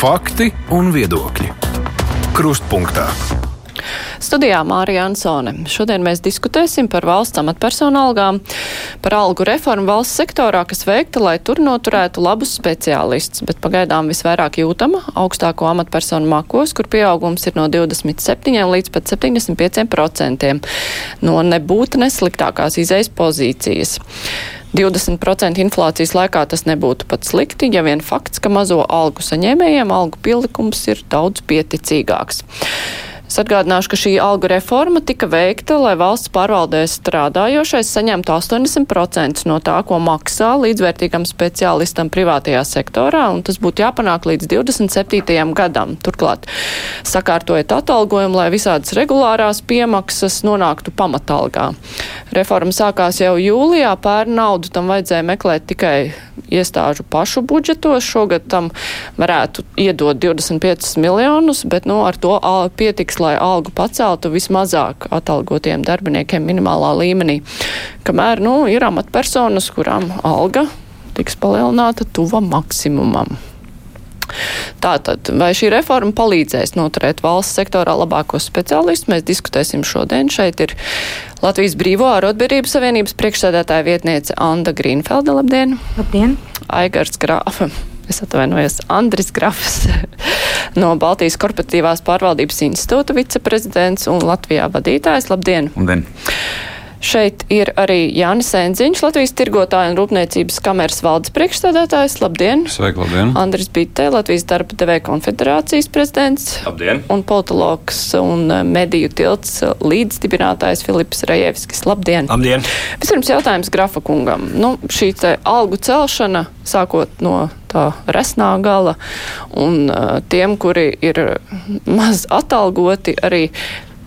Fakti un viedokļi. Krustpunktā. Studijā Mārija Ansone. Šodien mēs diskutēsim par valsts amatpersonu algām, par algu reformu valsts sektorā, kas veikta, lai tur noturētu labus speciālistus, bet pagaidām visvairāk jūtama augstāko amatpersonu makos, kur pieaugums ir no 27 līdz pat 75 procentiem no nebūtu nesliktākās izejas pozīcijas. 20% inflācijas laikā tas nebūtu pat slikti, ja vien fakts, ka mazo algu saņēmējiem algu pielikums ir daudz pieticīgāks. Es atgādināšu, ka šī algu reforma tika veikta, lai valsts pārvaldē strādājošais saņemtu 80% no tā, ko maksā līdzvērtīgam speciālistam privātajā sektorā, un tas būtu jāpanāk līdz 27. gadam. Turklāt sakārtojot atalgojumu, lai visādas regulārās piemaksas nonāktu pamatalgā. Reforma sākās jau jūlijā, pērn naudu tam vajadzēja meklēt tikai iestāžu pašu budžetos. Šogad tam varētu iedot 25 miljonus, bet nu, ar to pietiks lai algu paceltu vismazāk atalgotiem darbiniekiem minimālā līmenī. Kamēr nu, ir amatpersonas, kurām alga tiks palielināta tuva maksimumam. Tātad, vai šī reforma palīdzēs noturēt valsts sektorā labākos speciālistus, mēs diskutēsim šodien. Šeit ir Latvijas Brīvo ārotbiedrības savienības priekšsēdētāja vietniece Anda Grīnfelda. Labdien! Labdien! Aigars Grāfa es atvainojos, Andris Grafs no Baltijas korporatīvās pārvaldības institūta viceprezidents un Latvijā vadītājs. Labdien! Labdien. Šeit ir arī Jānis Enziņš, Latvijas tirgotāja un rūpniecības kameras valdes priekšstādātājs. Labdien! Sveiki, labdien! Andris Bitē, Latvijas darba devēja konfederācijas prezidents. Labdien! Un politologs un eh, mediju tilts līdzdibinātājs Filips Rajevskis. Labdien! Labdien! Vispirms jautājums Grafa kungam. Nu, šī te algu celšana, sākot no tā resnā gala, un uh, tiem, kuri ir maz atalgoti, arī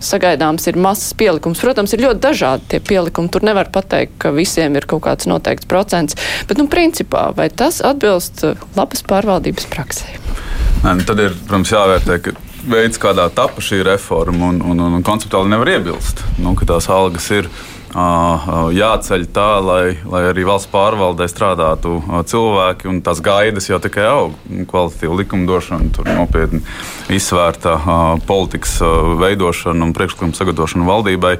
sagaidāms ir mazs pielikums. Protams, ir ļoti dažādi tie pielikumi. Tur nevar pateikt, ka visiem ir kaut kāds noteikts procents. Bet, nu, principā, vai tas atbilst labas pārvaldības praksē? Nē, nu, tad ir, protams, jāvērtē, ka veids, kādā tapa šī reforma, un, un, un konceptuāli nevar iebilst, nu, ka tās algas ir jāceļ tā, lai, lai arī valsts pārvaldē strādātu cilvēki, un tās gaidas jau tikai aug. Kvalitatīva likumdošana, tur nopietni izsvērta politikas veidošana un priekšlikuma sagatavošana valdībai.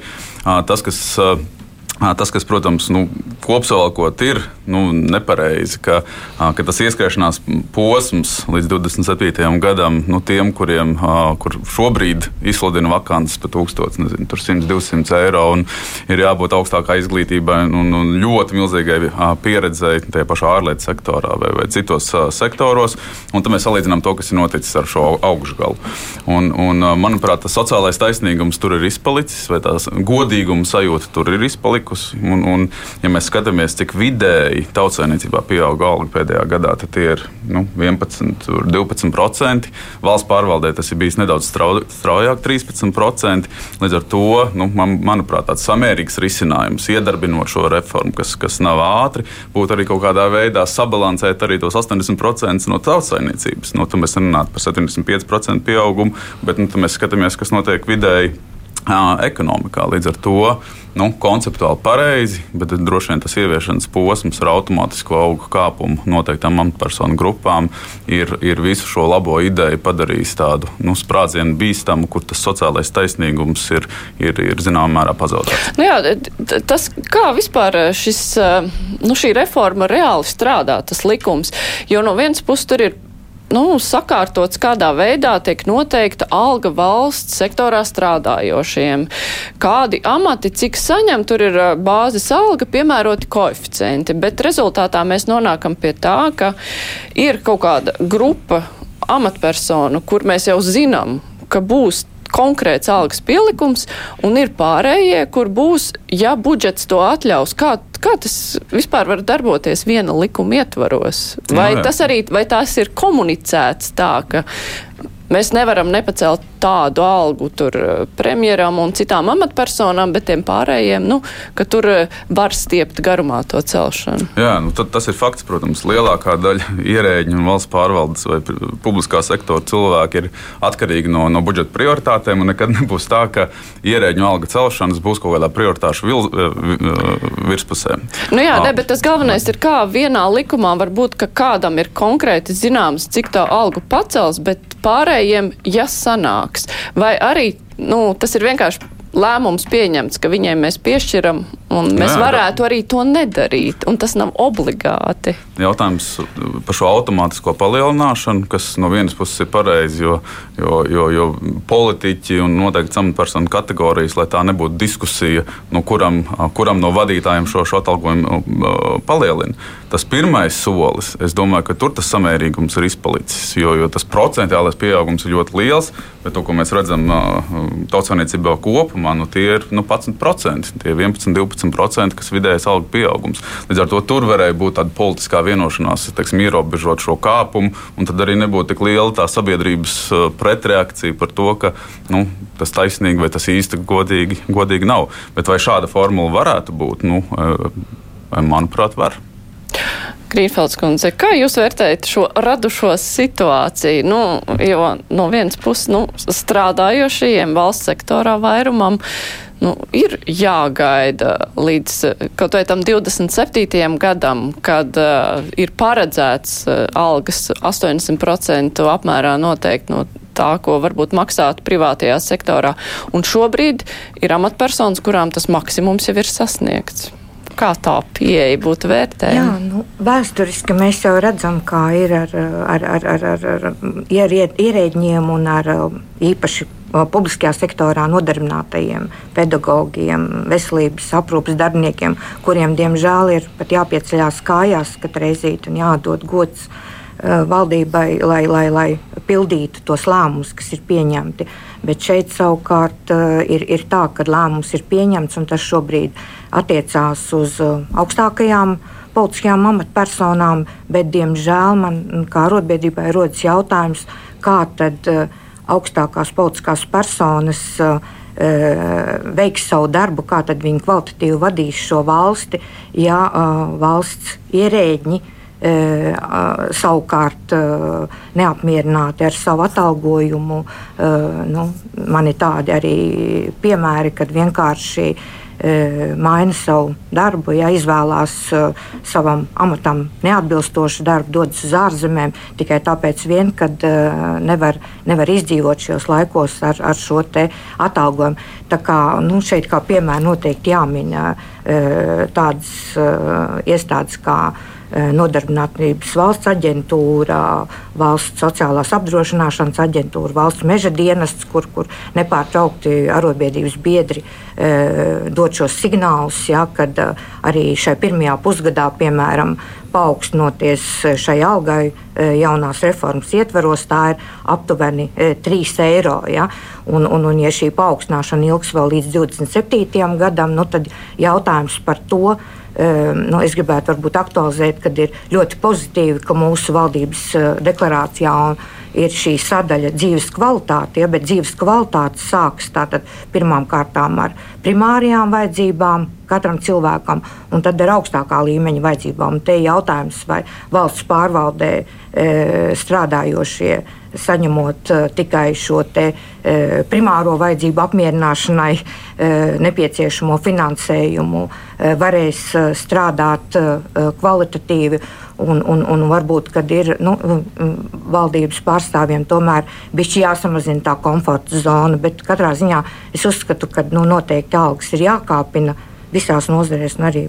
Tas, kas Tas, kas, protams, nu, kopsavilkot, ir nu, nepareizi, ka, ka tas ieskriešanās posms līdz 27. gadam, nu, tiem, kuriem kur šobrīd izsludina vakances par 1000, nezinu, 100, 200 eiro, un ir jābūt augstākai izglītībai un, un ļoti milzīgai pieredzei tajā pašā ārlietu sektorā vai, vai citos sektoros. Tad mēs salīdzinām to, kas ir noticis ar šo augšgalu. Un, un, manuprāt, tas sociālais taisnīgums tur ir izpalicis, vai tās godīguma sajūta tur ir izpalikusi palikusi. Un, un, ja mēs skatāmies, cik vidēji tautsēmniecībā pieauga alga pēdējā gadā, tad tie ir nu, 11, 12%. Valsts pārvaldē tas ir bijis nedaudz straujāk, 13%. Līdz ar to, nu, man, manuprāt, tāds samērīgs risinājums, iedarbinot šo reformu, kas, kas nav ātri, būtu arī kaut kādā veidā sabalansēt arī tos 80% no tautsēmniecības. Nu, mēs runājam par 75% pieaugumu, bet nu, mēs skatāmies, kas notiek vidēji ekonomikā. Līdz ar to nu, konceptuāli pareizi, bet droši vien tas ieviešanas posms ar automātisku augu kāpumu noteiktām amatpersonu grupām ir, ir visu šo labo ideju padarījis tādu nu, sprādzienu bīstamu, kur tas sociālais taisnīgums ir, ir, ir zināmā mērā pazaudēts. Nu jā, tas, kā vispār šis, nu, šī reforma reāli strādā, tas likums, jo no vienas puses tur ir nu, sakārtots, kādā veidā tiek noteikta alga valsts sektorā strādājošiem. Kādi amati, cik saņem, tur ir bāzes alga, piemēroti koeficienti, bet rezultātā mēs nonākam pie tā, ka ir kaut kāda grupa amatpersonu, kur mēs jau zinām, ka būs konkrēts algas pielikums, un ir pārējie, kur būs, ja budžets to atļaus. Kā, kā tas vispār var darboties viena likuma ietvaros? Vai, no, tas arī, vai tas ir komunicēts tā, ka mēs nevaram nepacelt tādu algu tur premjeram un citām amatpersonām, bet tiem pārējiem, nu, ka tur var stiept garumā to celšanu. Jā, nu, tas ir fakts, protams. Lielākā daļa ierēģiņu un valsts pārvaldes vai publiskā sektora cilvēki ir atkarīgi no, no budžeta prioritātēm. Nekad nebūs tā, ka ierēģiņu alga celšanas būs kaut kādā prioritāšu vil, virspusē. Nu jā, ne, bet tas galvenais ir, kā vienā likumā var būt, ka kādam ir konkrēti zināms, cik tā algu pacels, bet pārējiem, ja sanāks, vai arī nu, tas ir vienkārši lēmums pieņemts, ka viņiem mēs piešķiram, un mēs Jā, varētu arī to nedarīt, un tas nav obligāti. Jautājums par šo automātisko palielināšanu, kas no vienas puses ir pareizi, jo, jo, jo, jo politiķi un noteikti amatpersonu kategorijas, lai tā nebūtu diskusija, no kuram, kuram no vadītājiem šo, šo atalgojumu palielina. Tas pirmais solis, es domāju, ka tur tas samērīgums ir izpalicis, jo, jo tas procentuālais pieaugums ir ļoti liels, bet to, ko mēs redzam tautsāniecībā kopumā, kopumā nu, tie ir nu, 11%, tie 11, 12%, kas vidējais algu pieaugums. Līdz ar to tur varēja būt tāda politiskā vienošanās, teiksim, ierobežot šo kāpumu, un tad arī nebūtu tik liela tā sabiedrības uh, pretreakcija par to, ka nu, tas taisnīgi vai tas īsti godīgi, godīgi nav. Bet vai šāda formula varētu būt? Nu, uh, manuprāt, var. Grīnfelds kundze, kā jūs vērtējat šo radušo situāciju? Nu, jo no vienas puses, nu, strādājošajiem valsts sektorā vairumam nu, ir jāgaida līdz kaut vai tam 27. gadam, kad uh, ir paredzēts uh, algas 80% apmērā noteikti no tā, ko varbūt maksātu privātajā sektorā. Un šobrīd ir amatpersonas, kurām tas maksimums jau ir sasniegts. Kā tā pieeja būtu vērtējama? Jā, nu, vēsturiski mēs jau redzam, kā ir ar, ar, ar, ar, ar, ar ierēģiem un ar īpaši publiskajā sektorā nodarbinātajiem pedagogiem, veselības aprūpas darbiniekiem, kuriem diemžēl ir pat jāpieceļās kājās katru reizi un jādod gods valdībai, lai, lai, lai pildītu tos lēmumus, kas ir pieņemti. Bet šeit savukārt ir, ir tā, ka lēmums ir pieņemts un tas šobrīd ir attiecās uz uh, augstākajām politiskajām amatpersonām, bet, diemžēl, man kā arotbiedrībai rodas jautājums, kā tad uh, augstākās politiskās personas uh, veiks savu darbu, kā tad viņi kvalitatīvi vadīs šo valsti, ja valsts ierēģi savukārt neapmierināti ar savu atalgojumu. Nu, man ir tādi arī piemēri, kad vienkārši maina savu darbu, ja izvēlās uh, savam amatam neatbilstošu darbu, dodas uz ārzemēm tikai tāpēc, vien, ka uh, e, nevar, nevar izdzīvot šajos laikos ar, ar šo atalgojumu. Tā kā nu, šeit kā piemēra noteikti jāmin uh, tādas iestādes kā nodarbinātības valsts aģentūra, valsts sociālās apdrošināšanas aģentūra, valsts meža dienests, kur, kur nepārtraukti arotbiedrības biedri e, dod šos signālus, ja, kad e, arī šai pirmajā pusgadā, piemēram, paaugstinoties šai algai jaunās reformas ietvaros, tā ir aptuveni 3 eiro. Ja? Un, un, un, ja šī paaugstināšana ilgs vēl līdz 27. gadam, nu, tad jautājums par to, nu, es gribētu varbūt aktualizēt, ka ir ļoti pozitīvi, ka mūsu valdības eh, deklarācijā ir šī sadaļa dzīves kvalitāte, ja, bet dzīves kvalitāte sākas tātad pirmām kārtām ar primārajām vajadzībām katram cilvēkam, un tad ar augstākā līmeņa vajadzībām. Un te ir jautājums, vai valsts pārvaldē e, strādājošie saņemot uh, tikai šo te, uh, primāro vajadzību apmierināšanai uh, nepieciešamo finansējumu, uh, varēs uh, strādāt uh, kvalitatīvi. Un, un, un varbūt, kad ir nu, valdības pārstāvjiem tomēr bija jāsamazina tā komforta zona, bet katrā ziņā es uzskatu, ka nu, noteikti algas ir jākāpina visās nozarēs un arī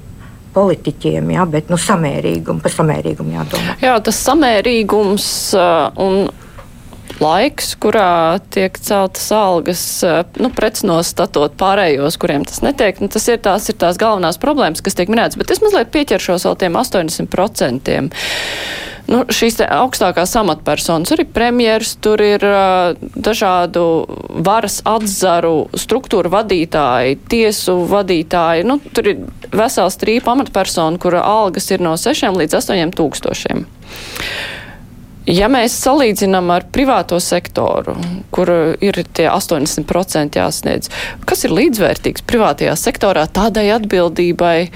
politiķiem, jā, bet nu, samērīgumu, par samērīgumu jādomā. Jā, tas samērīgums uh, un laiks, kurā tiek celtas algas, eh, nu, pretnostatot pārējos, kuriem tas netiek. Nu, tas ir tās, ir tās galvenās problēmas, kas tiek minētas, bet es mazliet pieķeršos vēl tiem 80%. Nu, šīs augstākās amatpersonas, tur ir premjeras, tur ir uh, dažādu varas atzaru struktūru vadītāji, tiesu vadītāji. Nu, tur ir vesels trīpa amatpersonu, kura algas ir no 6 līdz 8 tūkstošiem. Ja mēs salīdzinām ar privāto sektoru, kur ir tie 80% jāsniedz, kas ir līdzvērtīgs privātajā sektorā tādai atbildībai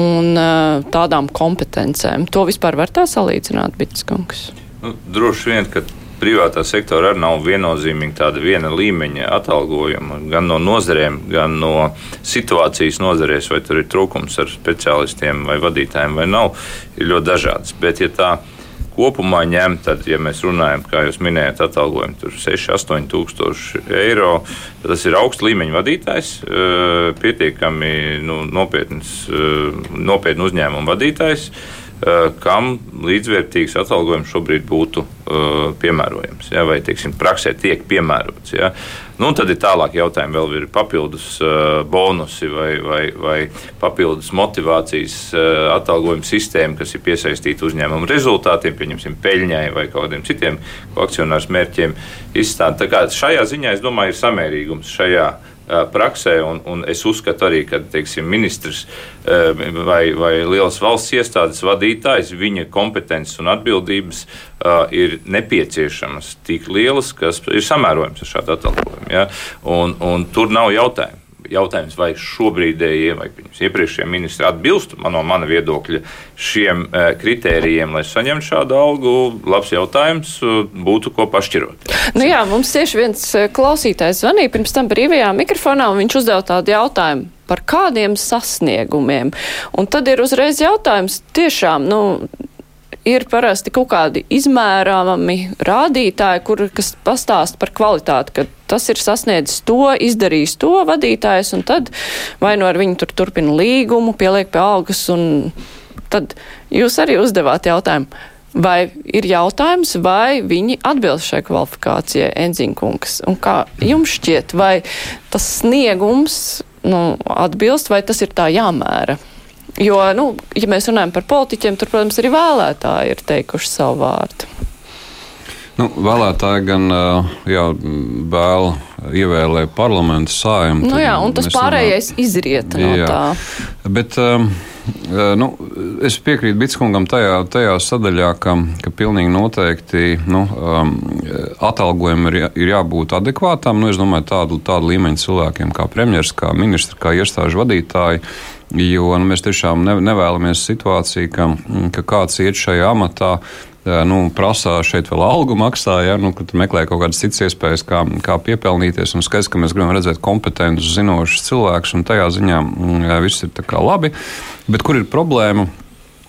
un uh, tādām kompetencēm? To vispār var tā salīdzināt, Bitskungs? Nu, droši vien, ka privātā sektora arī nav viennozīmīgi tāda viena līmeņa atalgojuma. Gan no nozarēm, gan no situācijas nozarēs, vai tur ir trūkums ar speciālistiem vai vadītājiem vai nav, ir ļoti dažādas. Bet, ja tā kopumā ņemt, tad, ja mēs runājam, kā jūs minējat, atalgojumu tur 6, 8 tūkstoši eiro, tad tas ir augsts līmeņa vadītājs, pietiekami nu, nopietns, nopietnu uzņēmumu vadītājs Eh, kam līdzvērtīgs atalgojums šobrīd būtu uh, piemērojams, ja, vai teiksim, praksē tiek piemērots. Ja. Nu, tad ir tālāk jautājumi, vēl ir papildus uh, bonusi vai, vai, vai papildus motivācijas uh, atalgojuma sistēma, kas ir piesaistīta uzņēmuma rezultātiem, pieņemsim, peļņai vai kādiem citiem akcionārs mērķiem izstādīt. Šajā ziņā, es domāju, ir samērīgums šajā praksē, un, un es uzskatu arī, ka teiksim, ministrs vai, vai liels valsts iestādes vadītājs, viņa kompetences un atbildības ir nepieciešamas tik lielas, kas ir samērojams ar šādu atalgojumu. Ja? Un, un tur nav jautājumu jautājums, vai šobrīdējie vai iepriekšējie ministri atbilst no mana viedokļa šiem e, kritērijiem, lai saņemtu šādu algu. Labs jautājums būtu ko pašķirot. Nu jā, mums tieši viens e, klausītājs zvanīja pirms tam brīvajā mikrofonā, un viņš uzdeva tādu jautājumu. Par kādiem sasniegumiem? Un tad ir uzreiz jautājums, tiešām, nu, ir parasti kaut kādi izmērāmi rādītāji, kur, kas pastāst par kvalitāti, ka tas ir sasniedzis to, izdarījis to vadītājs, un tad vai nu ar viņu tur turpina līgumu, pieliek pie algas, un tad jūs arī uzdevāt jautājumu. Vai ir jautājums, vai viņi atbilst šai kvalifikācijai, Enzinkungs? Un kā jums šķiet, vai tas sniegums nu, atbilst, vai tas ir tā jāmēra? Jo, nu, ja mēs runājam par politiķiem, tur, protams, arī vēlētāji ir teikuši savu vārdu. Nu, vēlētāji gan jā, vēl ievēlēja parlamentu sājumu. Nu, jā, un tas pārējais runā... izriet no jā. tā. Bet, nu, es piekrītu Bitskungam tajā, tajā sadaļā, ka, ka pilnīgi noteikti nu, atalgojumam ir, ir jābūt adekvātām. Nu, es domāju, tādu, tādu līmeņu cilvēkiem kā premjeras, kā ministri, kā iestāžu vadītāji Jo nu, mēs tiešām ne, nevēlamies situāciju, ka, ka kāds iet šajā amatā. Nu, prasā šeit vēl algu maksā, ja, nu, kad meklē kaut kādas citas iespējas, kā, kā piepelnīties. Un skaidrs, ka mēs gribam redzēt kompetentus, zinošus cilvēkus, un tajā ziņā jā, viss ir labi. Bet kur ir problēma?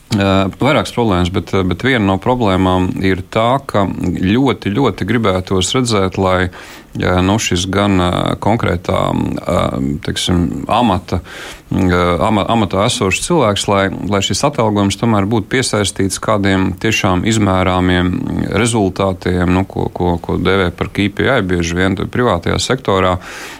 Vairākas problēmas, bet, bet viena no problēmām ir tā, ka ļoti, ļoti gribētos redzēt, lai nu, šis gan konkrētā teiksim, amata, amatā esošs cilvēks, lai, lai šis atalgojums tomēr būtu piesaistīts kādiem tiešām izmērāmiem rezultātiem, nu, ko, ko, ko dēvē par KPI bieži vien privātajā sektorā,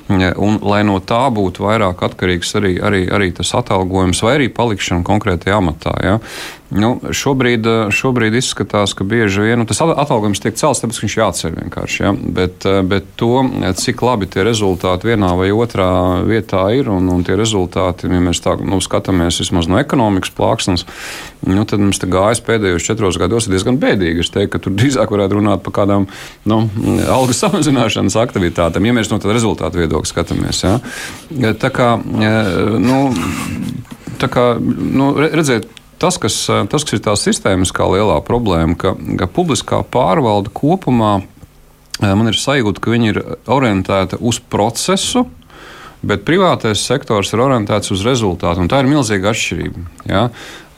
un lai no tā būtu vairāk atkarīgs arī, arī, arī tas atalgojums vai arī palikšana konkrētajā amatā. Ja? Nu, šobrīd, šobrīd izskatās, ka bieži vien nu, tas atalgojums tiek celts, tāpēc viņš jāceļ vienkārši. Ja? Bet, bet to, cik labi tie rezultāti vienā vai otrā vietā ir, un, un tie rezultāti, ja mēs tā nu, skatāmies vismaz no ekonomikas plāksnes, nu, tad mums gājas pēdējos četros gados ir diezgan bēdīgi. Es teiktu, ka tur drīzāk varētu runāt par kādām nu, algu samazināšanas aktivitātēm, ja mēs no tāda rezultātu viedokļa skatāmies. Ja? Tā kā, nu, tā kā nu, redzēt, tas, kas, tas, kas ir tā sistēmiskā lielā problēma, ka, ka publiskā pārvalde kopumā man ir sajūta, ka viņi ir orientēti uz procesu, bet privātais sektors ir orientēts uz rezultātu. Tā ir milzīga atšķirība. Ja?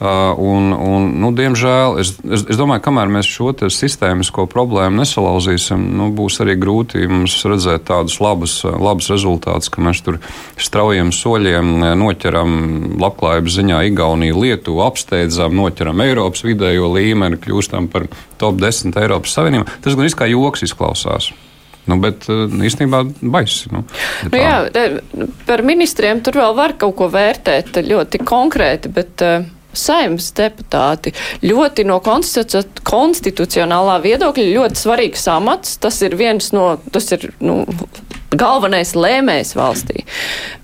Uh, un, un, nu, diemžēl es, es, es domāju, ka kamēr mēs šo sistēmisko problēmu nesalauzīsim, nu, būs arī grūti mums redzēt tādus labus, labus rezultātus, ka mēs tur straujiem soļiem noķeram labklājības ziņā Igauniju, Lietuvu, apsteidzam, noķeram Eiropas vidējo līmeni, kļūstam par top 10 Eiropas Savienībā. Tas gan kā joks izklausās. Nu, bet īstenībā baisi. Nu, nu, jā, par ministriem tur vēl var kaut ko vērtēt ļoti konkrēti, bet uh, saimnes deputāti. Ļoti no konstitucionālā viedokļa ļoti svarīgs amats. Tas ir viens no, tas ir, nu, galvenais lēmējs valstī.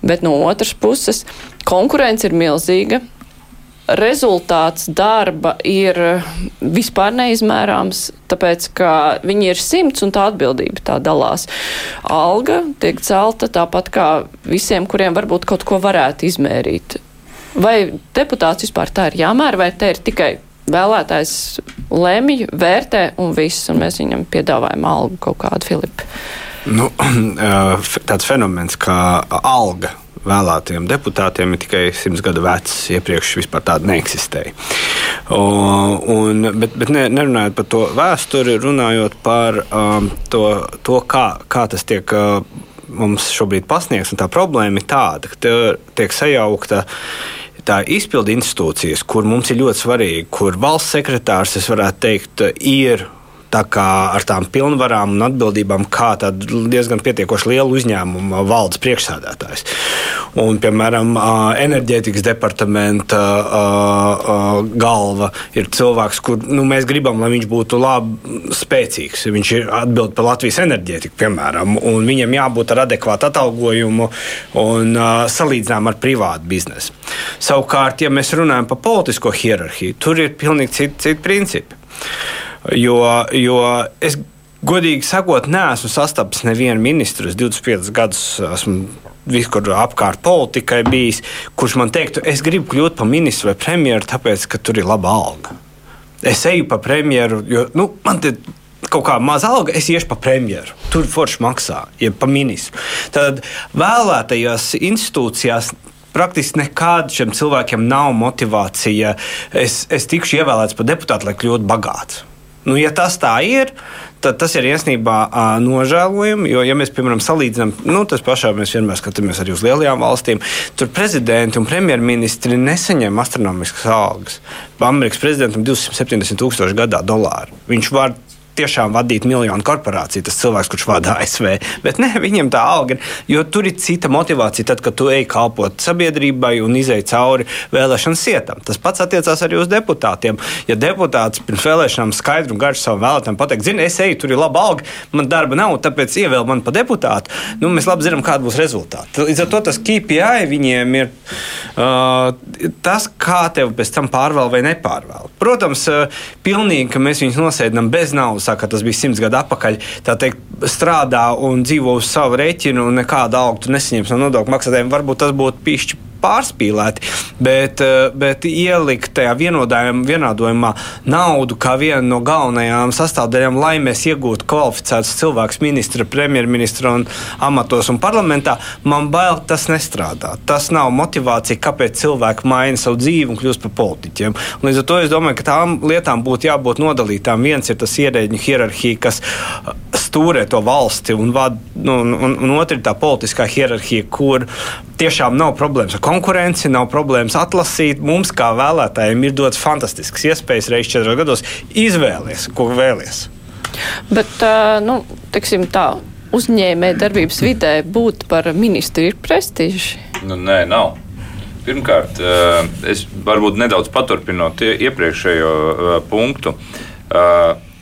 Bet no otras puses konkurence ir milzīga. rezultāts darba ir vispār neizmērāms, tāpēc, ka viņi ir simts un tā atbildība tā dalās. Alga tiek celta tāpat kā visiem, kuriem varbūt kaut ko varētu izmērīt. Vai deputāts vispār tā ir jāmēra, vai te ir tikai vēlētājs lemj, vērtē un viss, un mēs viņam piedāvājam algu kaut kādu Filipu? Nu, tāds fenomens kā alga vēlētiem deputātiem ir tikai simts gadu vecs. Iepriekš vispār tāda neeksistēja. Un, bet bet ne, nerunājot par to vēsturi, runājot par um, to, to kā, kā tas tiek. Uh, Mums šobrīd pasniegs, un tā problēma ir tāda, ka tiek sajaukta tā izpildu institūcijas, kur mums ir ļoti svarīgi, kur valsts sekretārs, es varētu teikt, ir tā kā ar tām pilnvarām un atbildībām, kā diezgan pietiekoši lielu uzņēmumu valdes priekšsēdētājs. Un, piemēram, enerģētikas departamenta galva ir cilvēks, kur nu, mēs gribam, lai viņš būtu labi, spēcīgs. Viņš ir atbild par Latvijas enerģētiku, piemēram, un viņam jābūt ar adekvātu atalgojumu un salīdzinām ar privātu biznesu. Savukārt, ja mēs runājam par politisko hierarhiju, tur ir pilnīgi citi, citi principi. Jo, jo es godīgi sakot, neesmu sastapis nevienu ministru. Es 25 gadus esmu visur apkārt politikai bijis, kurš man teiktu, es gribu kļūt par ministru vai premjeru, tāpēc, ka tur ir laba alga. Es eju pa premjeru, jo nu, man te kaut kā maza alga, es iešu pa premjeru. Tur forši maksā, ja pa ministru. Tad vēlētajās institūcijās praktiski nekad šiem cilvēkiem nav motivācija. Es, es tikšu ievēlēts par deputātu, lai kļūtu bagāts. Nu, ja tas tā ir, tad tas ir īstenībā nožēlojami. Jo, ja mēs, piemēram, salīdzinām, nu, tas pašā mēs vienmēr skatāmies arī uz lielajām valstīm, tur prezidenti un premjerministri nesaņem astronomiskas algas. Amerikas prezidentam 270 tūkstoši gadā dolāru. Viņš var tiešām vadīt miljonu korporāciju, tas cilvēks, kurš vada ASV. Bet ne, viņiem tā alga ir, jo tur ir cita motivācija, tad, kad tu ej kalpot sabiedrībai un izej cauri vēlēšanu sietam. Tas pats attiecās arī uz deputātiem. Ja deputāts pirms vēlēšanām skaidru un garšu savam vēlētājam pateikt, zini, es eju, tur ir laba alga, man darba nav, tāpēc ievēl man par deputātu, nu, mēs labi zinām, kāda būs rezultāti. Līdz ar to tas KPI viņiem ir uh, tas, kā tev pēc tam pārvēl vai nepārvēl. Protams, uh, pilnīgi, ka mēs viņus nosēdinām bez naudas saka, tas bija simts gadu atpakaļ, teikt, strādā un dzīvo uz savu rēķinu un nekādu algu nesaņems no nodokļu maksātājiem. Varbūt tas būtu pišķi pārspīlēti, bet, eh, bet ielikt tajā vienādojumā naudu kā vienu no galvenajām sastāvdaļām, lai mēs iegūtu kvalificētus cilvēkus ministra, premjerministra un amatos un parlamentā, man bail tas nestrādā. Tas nav motivācija, kāpēc cilvēki maina savu dzīvi un kļūst par politiķiem. Un līdz ar to es domāju, ka tām lietām būtu jābūt nodalītām. Viens ir tas ierēģiņu hierarhija, kas stūrē to valsti, un, vad, nu, un, un, un otra ir tā politiskā hierarhija, kur tiešām nav problēmas ar konkurenci, nav problēmas atlasīt. Mums, kā vēlētājiem, ir dots fantastisks iespējas reizes četros gados izvēlēties, ko vēlies. Bet, nu, teiksim tā, uzņēmē darbības vidē būt par ministru ir prestiži? Nu, nē, nav. Pirmkārt, es varbūt nedaudz paturpinot iepriekšējo punktu.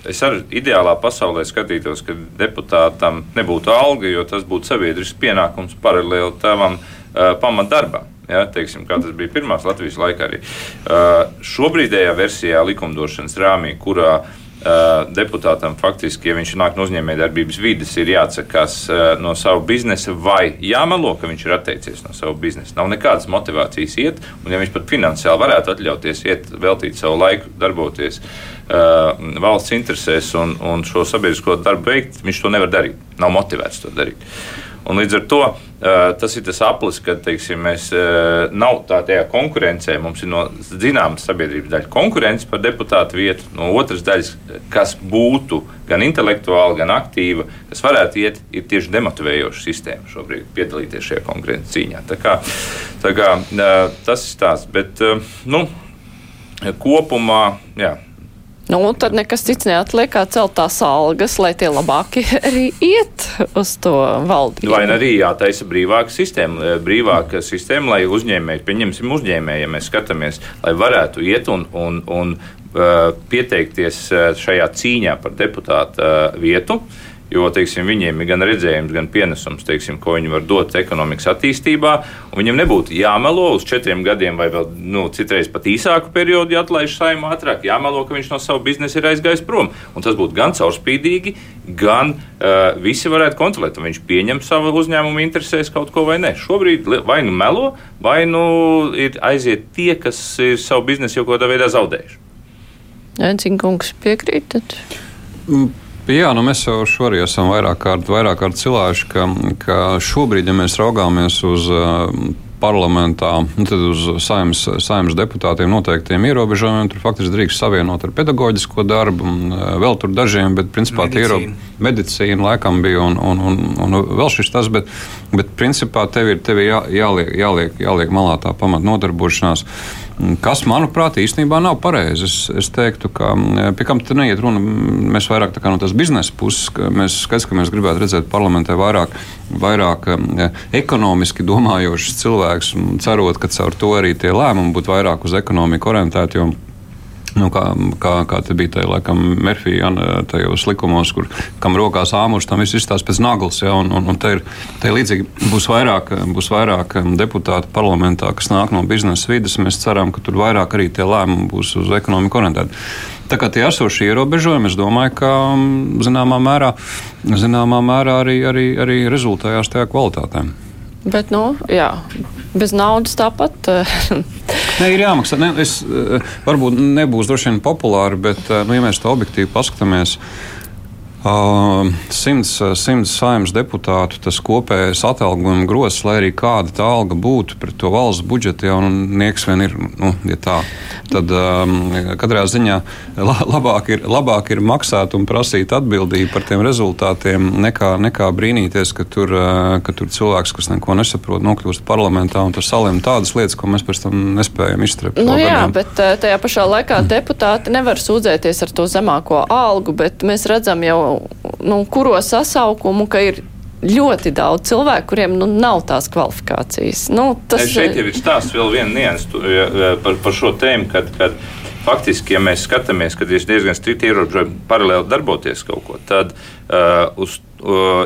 Es arī ideālā pasaulē skatītos, ka deputātam nebūtu alga, jo tas būtu sabiedrisks pienākums paralēli tavam pamatdarbam. Ja, teiksim, kā tas bija pirmās Latvijas laikā arī. Uh, šobrīdējā versijā likumdošanas rāmī, kurā uh, deputātam faktiski, ja viņš nāk no uzņēmējdarbības vidas, ir jāatsakās no sava biznesa vai jāmelo, ka viņš ir atteicies no sava biznesa. Nav nekādas motivācijas iet, un ja viņš pat finansiāli varētu atļauties iet, veltīt savu laiku, darboties uh, valsts interesēs un, un šo sabiedrisko darbu veikt, viņš to nevar darīt. Nav motivēts to darīt. Un līdz ar to tas ir tas aplis, ka teiksim, mēs nav tādā konkurencē. Mums ir no zināmas sabiedrības daļas konkurence par deputātu vietu, no otras daļas, kas būtu gan intelektuāli, gan aktīva, kas varētu iet, ir tieši demotivējoša sistēma šobrīd piedalīties šajā konkurences cīņā. Tā kā, tā kā, tas ir tās, bet nu, kopumā. Jā, Nu, tad nekas cits neatliek, kā celt tās algas, lai tie labāki arī iet uz to valdību. Vai arī jātaisa brīvāka sistēma, eh, brīvāka sistēma, lai uzņēmēji, pieņemsim uzņēmēji, ja mēs skatāmies, lai varētu iet un, un, un uh, pieteikties eh, šajā cīņā par deputāta uh, vietu. Jo teiksim, viņiem ir gan redzējums, gan pienesums, teiksim, ko viņi var dot ekonomikas attīstībā. Viņam nebūtu jāmelo uz četriem gadiem, vai vēl nu, citreiz pat īsāku periodu, ja atlaiž saimā ātrāk. Jāmelo, ka viņš no sava biznesa ir aizgājis prom. Un tas būtu gan caurspīdīgi, gan uh, visi varētu kontrolēt, vai viņš pieņem savu uzņēmumu interesēs kaut ko vai nē. Šobrīd vai nu melo, vai nu ir aiziet tie, kas ir savu biznesu jau kādā veidā zaudējuši. Edzinkungs piekrītat? Mm. Jā, nu mēs jau šorī esam vairāk kārt, vairāk kārt cilājuši, ka, ka šobrīd, ja mēs raugāmies uz uh, parlamentā, nu, tad uz saimnes, saimnes deputātiem noteiktiem ierobežojumiem tur faktiski drīkst savienot ar pedagoģisko darbu, un vēl tur dažiem, bet principā tie ir medicīna, laikam bija un, un, un, un vēl šis tas, bet, bet principā tev ir, tev ir jā, jāliek, jāliek, jāliek malā tā pamat nodarbošanās. Kas, manuprāt, īstenībā nav pareizi. Es, es teiktu, ka pie kam te neiet runa. Mēs vairāk no tās biznesa puses, ka mēs skaidrs, ka mēs gribētu redzēt parlamentē vairāk, vairāk ekonomiski domājošus cilvēkus, cerot, ka caur to arī tie lēmumi būtu vairāk uz ekonomiku orientēti. Nu, kā, kā, kā te bija tajā laikam Merfija tajos likumos, kur kam rokās āmurs, tam viss izstāsta pēc naglas. Ja, un, un, un te ir, te līdzīgi būs vairāk, būs vairāk deputātu parlamentā, kas nāk no biznesa vidas. Mēs ceram, ka tur vairāk arī tie lēmumi būs uz ekonomiku orientēti. Tā kā tie esošie ierobežojumi, es domāju, ka zināmā mērā, zināmā mērā arī, arī, arī rezultējās tajā kvalitātē. Bet, nu, jā, bez naudas tāpat. ne, ir jāmaksā. Ne, es, eh, varbūt nebūs droši vien populāri, bet, eh, nu, ja mēs to objektīvi paskatāmies, simts, simts saimnes deputātu, tas kopējais atalgojuma grozs, lai arī kāda tā alga būtu pret to valsts budžetu, jau nieks vien ir. Nu, ja tā, tad um, katrā ziņā labāk ir, labāk ir maksāt un prasīt atbildību par tiem rezultātiem, nekā, nekā brīnīties, ka tur, ka tur cilvēks, kas neko nesaprot, nokļūst parlamentā un tur saliem tādas lietas, ko mēs pēc tam nespējam iztrept. Nu, jā, gadiem. bet tajā pašā laikā deputāti nevar sūdzēties ar to zemāko algu, bet mēs redzam jau nu, kuro sasaukumu, ka ir ļoti daudz cilvēku, kuriem nu, nav tās kvalifikācijas. Nu, tas... Šeit jau ir stāsts vēl viena nianses par, par šo tēmu, kad, kad faktiski, ja mēs skatāmies, kad ir diezgan strikti ierobežojumi paralēli darboties kaut ko, tad uh, uz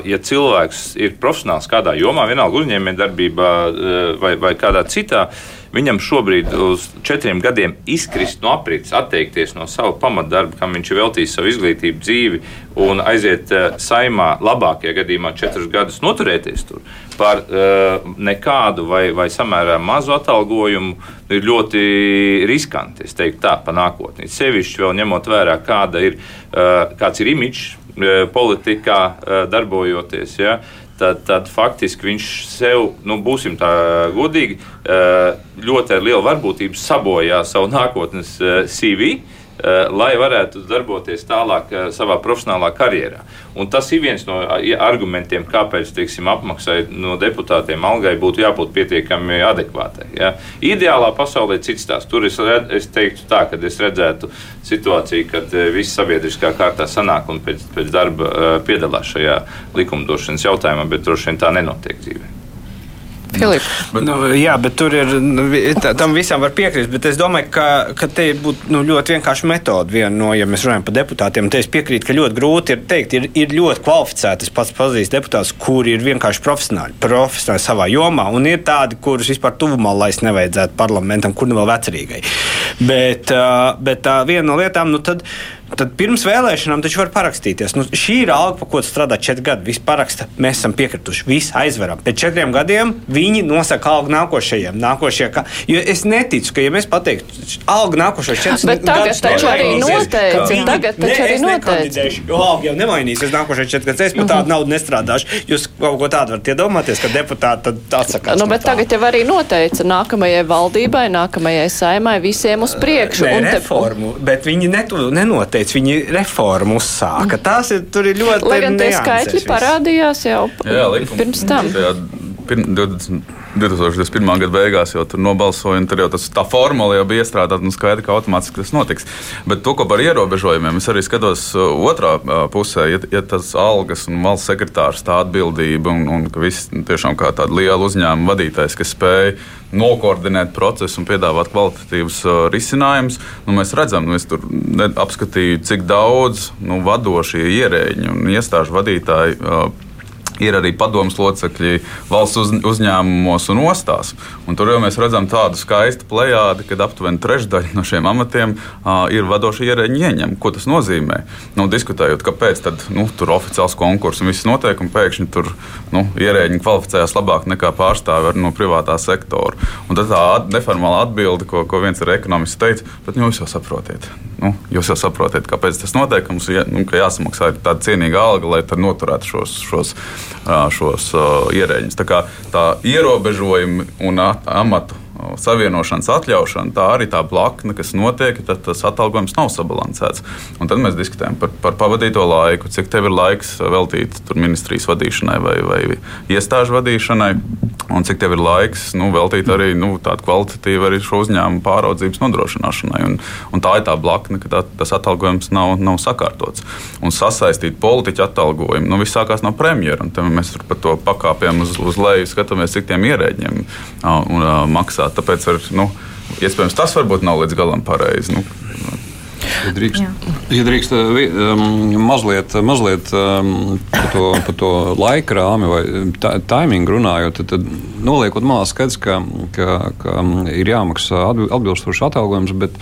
ja cilvēks ir profesionāls kādā jomā, vienalga uzņēmējdarbībā uh, vai, vai kādā citā, viņam šobrīd uz četriem gadiem izkrist no aprits, atteikties no sava pamatdarba, kam viņš ir veltījis savu izglītību, dzīvi un aiziet uh, saimā, labākajā gadījumā četrus gadus noturēties tur par uh, nekādu vai, vai samērā mazu atalgojumu, ir ļoti riskanti. Es teiktu, tā pa nākotnē. Sevišķi vēl ņemot vērā, kāda ir, uh, kāds ir imidžs politikā darbojoties. Ja, tad, tad faktiski viņš sev, nu, būsim tā godīgi, ļoti ar lielu varbūtību sabojā savu nākotnes CV Eh, lai varētu darboties tālāk eh, savā profesionālā karjerā. Un tas ir viens no argumentiem, kāpēc teiksim, apmaksai no deputātiem algai būtu jābūt pietiekami adekvātai. Ja? Ideālā pasaulē cits tās. Tur es, red, es teiktu tā, ka es redzētu situāciju, kad eh, viss sabiedriskā kārtā sanāk un pēc, pēc darba piedalās šajā likumdošanas jautājumā, bet droši vien tā nenotiek dzīvē. Filip. Bet, nu, jā, bet tur ir. Nu, tā, tam visam var piekrist. Bet es domāju, ka, ka te būtu nu, ļoti vienkārša metode. Viena no, ja mēs runājam par deputātiem, tad es piekrītu, ka ļoti grūti ir teikt, ir, ir ļoti kvalificēti. Es pats pazīstu deputātus, kuri ir vienkārši profesionāli, profesionāli savā jomā. Un ir tādi, kurus vispār tuvumā laist nevajadzētu parlamentam, kur nu vēl vecerīgai. Bet, bet viena no lietām, nu tad Tad pirms vēlēšanām taču var parakstīties. Nu, šī ir alga, par ko strādā četri gadi. Visi paraksta, mēs esam piekrituši, visi aizveram. Pēc četriem gadiem viņi nosaka algu nākošajiem. Nākošie, ka, jo es neticu, ka, ja mēs pateiktu, alga nākošais četri gadus, tad tagad taču arī noteica. Tagad taču arī noteica. Jo alga jau nemainīsies nākošais četri gadus. Es par tādu naudu nestrādāšu. Jūs kaut ko tādu varat iedomāties, ka deputāti atsakās. Nu, bet no tagad jau arī noteica nākamajai valdībai, nākamajai saimai visiem uz priekšu. Nē, reformu, bet viņi netu, nenoteica kāpēc viņi reformu uzsāka. Tās ir, ir ļoti Lai gan tie skaitļi parādījās jau Jā, likuma, pirms tam. Tajā, pirm, 20, 2021. gada beigās jau tur nobalsoja, un tur jau tas, tā formula jau bija iestrādāta un skaidrs, ka automātiski tas notiks. Bet to, ko par ierobežojumiem, es arī skatos uh, otrā uh, pusē, ja, ja tas algas un valsts sekretārs tā atbildība un, un ka viss tiešām kā tāda liela uzņēmuma vadītājs, kas spēj nokoordinēt procesu un piedāvāt kvalitatīvus uh, risinājumus. Nu, mēs redzam, nu, es tur apskatīju, cik daudz nu, vadošie ierēģi un iestāžu vadītāji. Uh, ir arī padomus locekļi valsts uz, uzņēmumos un ostās. Un tur jau mēs redzam tādu skaistu plējādi, kad aptuveni trešdaļa no šiem amatiem uh, ir vadošie ierēģi ieņem. Ko tas nozīmē? Nu, diskutējot, kāpēc tad, nu, tur oficiāls konkurss un viss notiek, un pēkšņi tur nu, ierēģi kvalificējas labāk nekā pārstāvi no privātā sektora. Un tad tā neformāla atbilde, ko, ko viens ir ekonomists teica, bet nu, jūs jau saprotiet. Nu, jūs jau saprotiet, kāpēc tas notiek. Mums ir nu, jāsamaksā tāda cienīga alga, lai noturētu šos, šos šos ierēģus. Tā, tā ierobežojumi un amatu savienošanas atļaušana, tā arī tā blakne, kas notiek, tad tas atalgojums nav sabalansēts. Un tad mēs diskutējam par, par pavadīto laiku, cik tev ir laiks veltīt ministrijas vadīšanai vai, vai iestāžu vadīšanai, un cik tev ir laiks nu, veltīt arī nu, tādu kvalitatīvu arī šo uzņēmumu pāraudzības nodrošināšanai. Un, un tā ir tā blakne, ka tā, tas atalgojums nav, nav sakārtots. Un sasaistīt politiķu atalgojumu, nu, viss sākās no premjera, un mēs par to pakāpjam uz, uz leju, skatāmies, cik tiem ierēģiem un, uh, maksā. Tāpēc ar, nu, iespējams tas varbūt nav līdz galam pareizi. Nu, Ja drīkst, ja drīkst um, mazliet, mazliet par, to, par to laika rāmi vai taimingu runājot, tad, tad noliekot malā skaidrs, ka, ka, ka ir jāmaksā atbilstošs atalgojums, bet,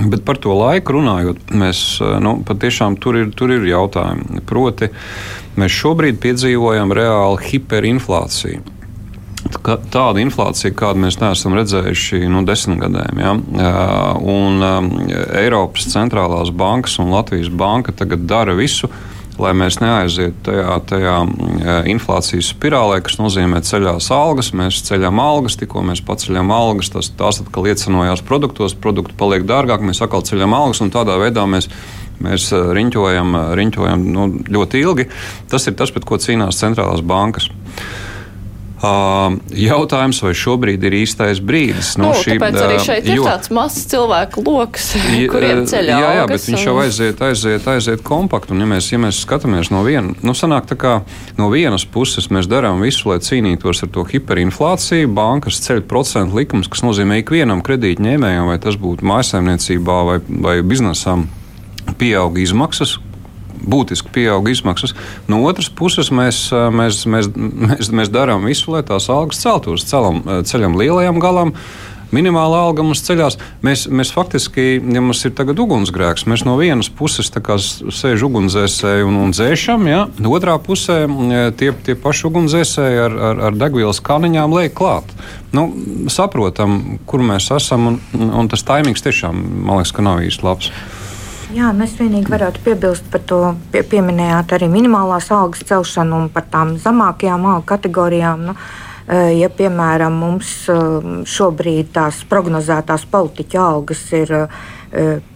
bet par to laiku runājot, mēs nu, patiešām tur ir, tur ir jautājumi. Proti, mēs šobrīd piedzīvojam reāli hiperinflāciju tāda inflācija, kādu mēs neesam redzējuši nu, desmit gadiem. Ja? Un um, Eiropas centrālās bankas un Latvijas banka tagad dara visu, lai mēs neaizietu tajā, tajā inflācijas spirālē, kas nozīmē ceļās algas. Mēs ceļam algas, tikko mēs paceļam algas, tas, tās atkal iecenojās produktos, produkti paliek dārgāk, mēs atkal ceļam algas un tādā veidā mēs mēs riņķojam, riņķojam nu, ļoti ilgi. Tas ir tas, pret ko cīnās centrālās bankas. Jautājums, vai šobrīd ir īstais brīdis? No nu, šī, tāpēc arī šeit jo, ir tāds mazs cilvēku lokus, kuriem ceļā. Jā, jā, bet viņš jau aiziet, aiziet, aiziet kompaktu. Un, ja mēs, ja mēs skatāmies no vienas, nu, sanāk tā kā no vienas puses mēs darām visu, lai cīnītos ar to hiperinflāciju, bankas ceļ procentu likums, kas nozīmē ikvienam kredītņēmējam, vai tas būtu mājsaimniecībā vai, vai biznesam, pieaug izmaksas, būtiski pieauga izmaksas. No otras puses, mēs, mēs, mēs, mēs, mēs darām visu, lai tās algas celtos. Celam, ceļam lielajam galam. Minimāla alga mums ceļās. Mēs, mēs faktiski, ja mums ir tagad ugunsgrēks, mēs no vienas puses sēžam ugunsdzēsēji un, un dzēšam, ja? otrā pusē tie, tie paši ugunsdzēsēji ar, ar, ar degvielas kaniņām liek klāt. Nu, saprotam, kur mēs esam, un, un tas taimings tiešām, man liekas, ka nav īsti labs. Jā, mēs vienīgi varētu piebilst par to, pie, pieminējāt arī minimālās algas celšanu un par tām zemākajām algu kategorijām. Nu, eh, ja, piemēram, mums eh, šobrīd tās prognozētās politiķa algas ir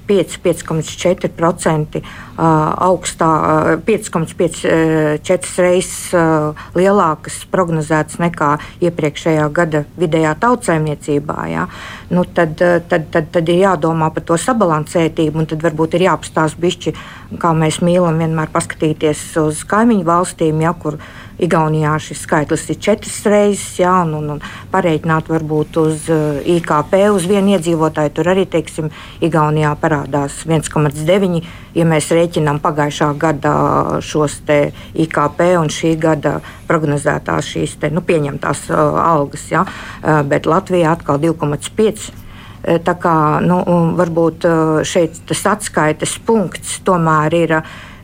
5,4% augstā, 5,4 reizes lielākas prognozētas nekā iepriekšējā gada vidējā tautsēmniecībā. Ja? Nu, tad, tad, tad, tad ir jādomā par to sabalansētību, un tad varbūt ir jāapstāsta bišķi, kā mēs mīlam vienmēr paskatīties uz kaimiņu valstīm, ja, kur Igaunijā šis skaitlis ir četras reizes, ja, un, un, un pareiķināt varbūt uz IKP uz vienu iedzīvotāju. Tur arī, teiksim, Igaunijā parādās 1,9. Ja mēs rēķinām pagājušā gada šos IKP un šī gada prognozētās šīs te, nu, pieņemtās uh, algas, ja, uh, bet Latvijā atkal 2,5. Tā kā nu, varbūt šeit tas atskaites punkts tomēr ir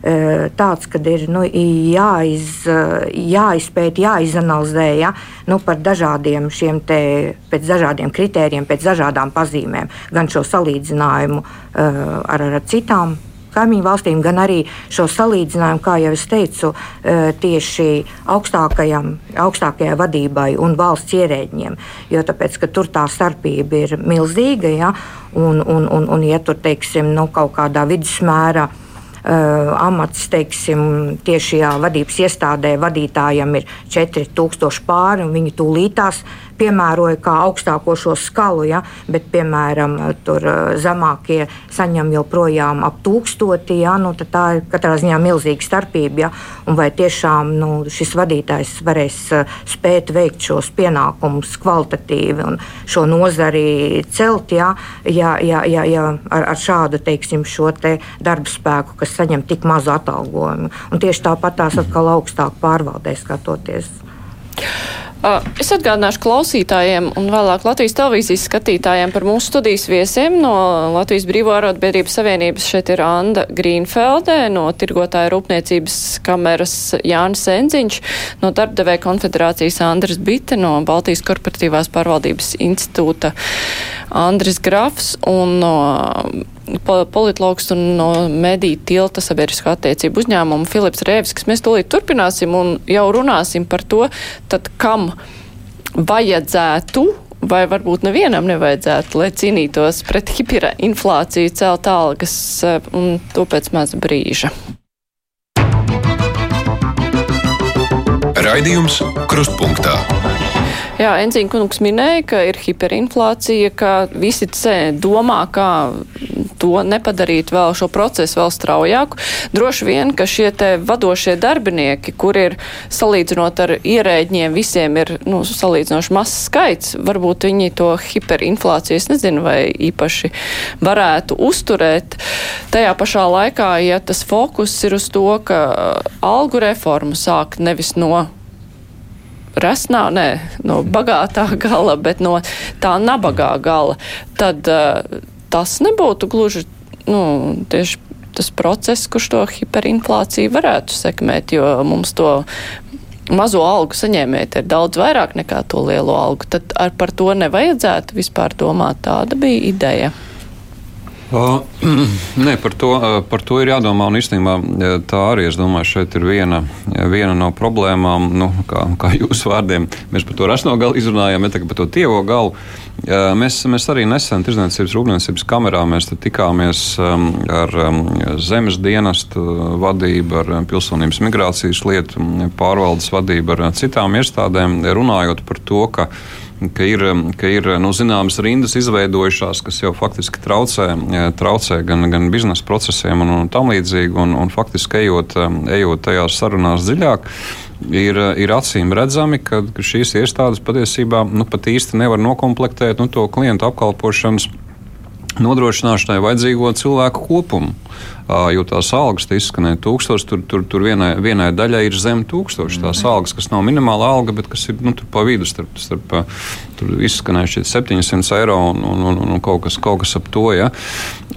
tāds, ka ir nu, jāiz, jāizpēta, jāizanalizē ja, nu, par dažādiem šiem te, pēc dažādiem kritērijiem, pēc dažādām pazīmēm, gan šo salīdzinājumu ar, ar citām kaimiņu valstīm, gan arī šo salīdzinājumu, kā jau es teicu, tieši augstākajai vadībai un valsts ierēģiem. Jo tāpēc, tur tā starpība ir milzīga, ja, un, un, un, un ja tur teiksim, nu, kaut kādā vidusmērā amats, teiksim, tiešajā vadības iestādē vadītājam ir 4000 pāri, un viņi tūlītās piemēroja kā augstāko šo skalu, ja, bet, piemēram, tur zemākie saņem joprojām ap tūkstoti, ja, nu, tā ir katrā ziņā milzīga starpība. Ja, un vai tiešām nu, šis vadītājs varēs spēt veikt šos pienākumus kvalitatīvi un šo nozari celt, ja, ja, ja, ja, ja ar, ar šādu teiksim, šo te darba spēku, kas saņem tik mazu atalgojumu. Un tieši tāpat tās atkal augstāk pārvaldē skatoties. Es atgādināšu klausītājiem un vēlāk Latvijas televīzijas skatītājiem par mūsu studijas viesiem no Latvijas Brīvo arotbiedrības savienības. Šeit ir Anda Grīnfelde, no Tirgotāja rūpniecības kameras Jānis Enziņš, no Darbdevēja konfederācijas Andris Bite, no Baltijas korporatīvās pārvaldības institūta Andris Grafs un no politologs un no mediju tilta sabiedriskā attiecību uzņēmuma Filips Rēvskis. Mēs tūlīt turpināsim un jau runāsim par to, tad kam vajadzētu vai varbūt nevienam nevajadzētu, lai cīnītos pret hiperinflāciju, celt algas un to pēc maz brīža. Raidījums Krustpunktā. Jā, Enzīna kungs minēja, ka ir hiperinflācija, ka visi domā, kā to nepadarīt vēl šo procesu vēl straujāku. Droši vien, ka šie te vadošie darbinieki, kur ir salīdzinot ar ierēģiem, visiem ir nu, salīdzinoši mazs skaits, varbūt viņi to hiperinflāciju, es nezinu, vai īpaši varētu uzturēt. Tajā pašā laikā, ja tas fokus ir uz to, ka algu reformu sāk nevis no resnā, nē, no bagātā gala, bet no tā nabagā gala, tad uh, tas nebūtu gluži nu, tieši tas process, kurš to hiperinflāciju varētu sekmēt, jo mums to mazo algu saņēmēt ir daudz vairāk nekā to lielo algu. Tad ar par to nevajadzētu vispār domāt. Tāda bija ideja. Uh, nē, par to, par to ir jādomā. Un īstenībā tā arī, es domāju, šeit ir viena, viena no problēmām, nu, kā, kā jūsu vārdiem. Mēs par to rasno galu izrunājām, ne tikai par to tievo galu. Mēs, mēs arī nesen Tirzniecības rūpniecības kamerā tikāmies ar zemes dienestu vadību, ar pilsonības migrācijas lietu pārvaldes vadību, ar citām iestādēm, runājot par to, ka ka ir, ka ir nu, zināmas rindas izveidojušās, kas jau faktiski traucē, traucē gan, gan biznesa procesiem un, un tam līdzīgi. Un, un faktiski ejot, ejot tajās sarunās dziļāk, ir, ir acīm redzami, ka šīs iestādes patiesībā nu, pat īsti nevar nokomplektēt nu, to klientu apkalpošanas nodrošināšanai vajadzīgo cilvēku kopumu jo tās algas izskanēja tūkstoši, tur, tur, tur vienai, vienai daļai ir zem tūkstoši. Tās mhm. algas, kas nav minimāla alga, bet kas ir nu, pa vidu starp, starp šķiet 700 eiro un, un, un, un kaut, kas, kaut kas ap to. Ja?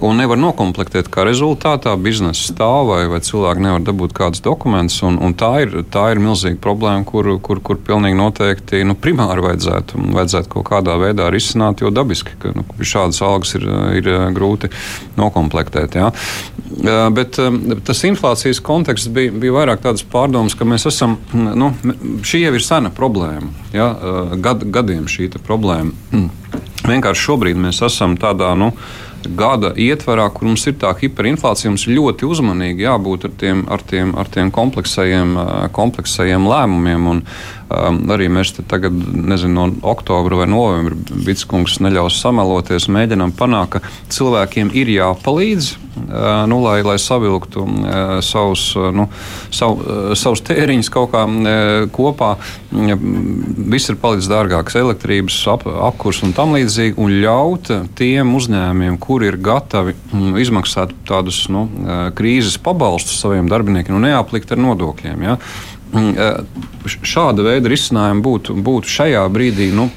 Un nevar nokomplektēt, kā rezultātā biznesa stāv vai, vai cilvēki nevar dabūt kādus dokumentus. Un, un tā, ir, tā ir milzīga problēma, kur, kur, kur pilnīgi noteikti nu, primāri vajadzētu, vajadzētu kaut kādā veidā risināt, jo dabiski, ka nu, šādas algas ir, ir grūti nokomplektēt. Ja? Bet tas inflācijas konteksts bija, bija vairāk tāds pārdoms, ka mēs esam, nu, šī jau ir sena problēma. Ja? Gad, gadiem šī problēma. Vienkārši šobrīd mēs esam tādā. Nu, gada ietvarā, kur mums ir tā hiperinflācija, mums ļoti uzmanīgi jābūt ar tiem, ar tiem, ar tiem kompleksajiem, kompleksajiem lēmumiem. Un, um, arī mēs tagad, nezinu, no oktobra vai novembra viduskungs neļaus sameloties, mēģinām panākt, ka cilvēkiem ir jāpalīdz, uh, nu, lai, lai savilktu uh, savus, uh, nu, sav, uh, savus tēriņus kaut kā uh, kopā. Uh, viss ir palicis dārgāks, elektrības ap, apkurs un tam līdzīgi, un ļaut tiem uzņēmumiem, kuri ir gatavi mm, izmaksāt tādus nu, krīzes pabalstus saviem darbiniekiem, nu, neaplikt ar nodokļiem. Ja? Mm, šāda veida risinājumi būtu, būtu šajā brīdī nu,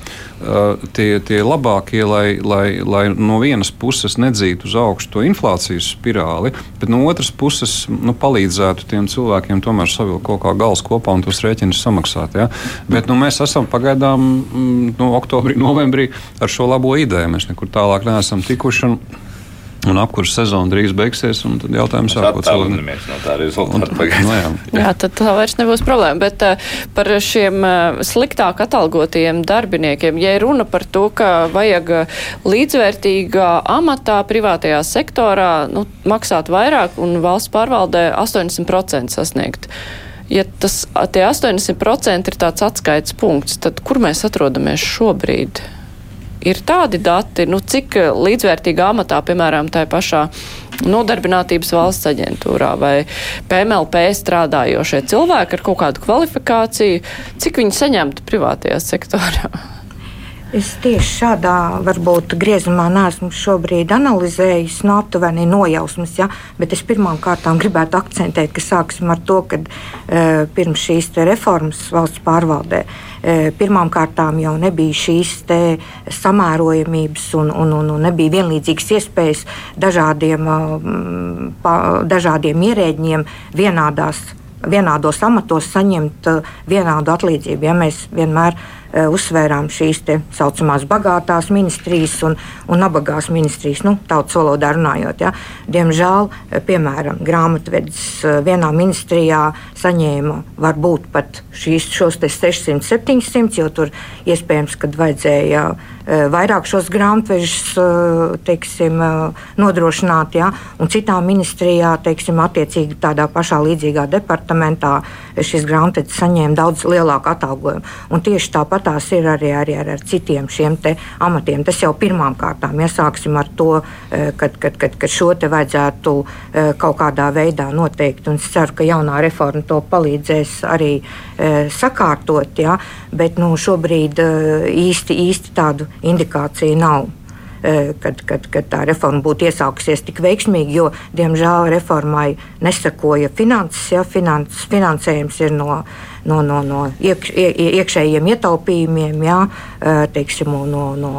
tie, tie labākie, lai, lai, lai no vienas puses nedzītu uz augšu to inflācijas spirāli, bet no otras puses nu, palīdzētu tiem cilvēkiem tomēr savilkt kaut kā gals kopā un tos rēķinus samaksāt. Ja? Bet nu, mēs esam pagaidām mm, no oktobrī, novembrī ar šo labo ideju. Mēs nekur tālāk neesam tikuši. Un, Un apkurss sezona drīz beigsies, un tad jautājums ir, ko cilvēki no tā rezultāta pagaidām. No jā. jā, tad tā vairs nebūs problēma. Bet uh, par šiem uh, sliktāk atalgotiem darbiniekiem, ja runa par to, ka vajag līdzvērtīgā amatā privātajā sektorā nu, maksāt vairāk un valsts pārvaldē 80% sasniegt. Ja tas, tie 80% ir tāds atskaites punkts, tad kur mēs atrodamies šobrīd? Ir tādi dati, nu, cik līdzvērtīgā amatā, piemēram, tā pašā nodarbinātības valsts aģentūrā vai PMLP strādājošie cilvēki ar kaut kādu kvalifikāciju, cik viņi saņemtu privātajā sektorā? Es tieši šādā varbūt griezumā neesmu šobrīd analizējis no aptuveni nojausmas, ja, bet es pirmām kārtām gribētu akcentēt, ka sāksim ar to, ka e, pirms šīs reformas valsts pārvaldē pirmām kārtām jau nebija šīs samērojamības un, un, un, un nebija vienlīdzīgas iespējas dažādiem, pa, dažādiem ierēģiem vienādās vienādos amatos saņemt vienādu atlīdzību. Ja mēs vienmēr uzsvērām šīs tā saucamās bagātās ministrijas un, un nabagās ministrijas, nu, tautas valodā runājot. Ja. Diemžēl, eh, piemēram, grāmatvedis eh, vienā ministrijā saņēma varbūt pat šīs, šos 600, 700, jo tur iespējams, kad vajadzēja vairāk šos grāmatvežus teiksim, nodrošināt, ja, un citā ministrijā, teiksim, attiecīgi tādā pašā līdzīgā departamentā šis grāmatvedis saņēma daudz lielāku atalgojumu. Un tieši tāpat tās ir arī, arī ar, ar citiem šiem amatiem. Tas jau pirmām kārtām iesāksim ar to, eh, kad, kad, kad, kad šo te vajadzētu eh, kaut kādā veidā noteikt. Un es ceru, ka jaunā reforma to palīdzēs arī eh, sakārtot, ja? bet nu, šobrīd īsti, īsti tādu indikāciju nav kad, kad, kad tā reforma būtu iesākusies tik veiksmīgi, jo, diemžēl, reformai nesakoja finanses. Ja, finans, finansējums ir no no, no, no iekš, iekšējiem ietaupījumiem, jā, teiksim, no, no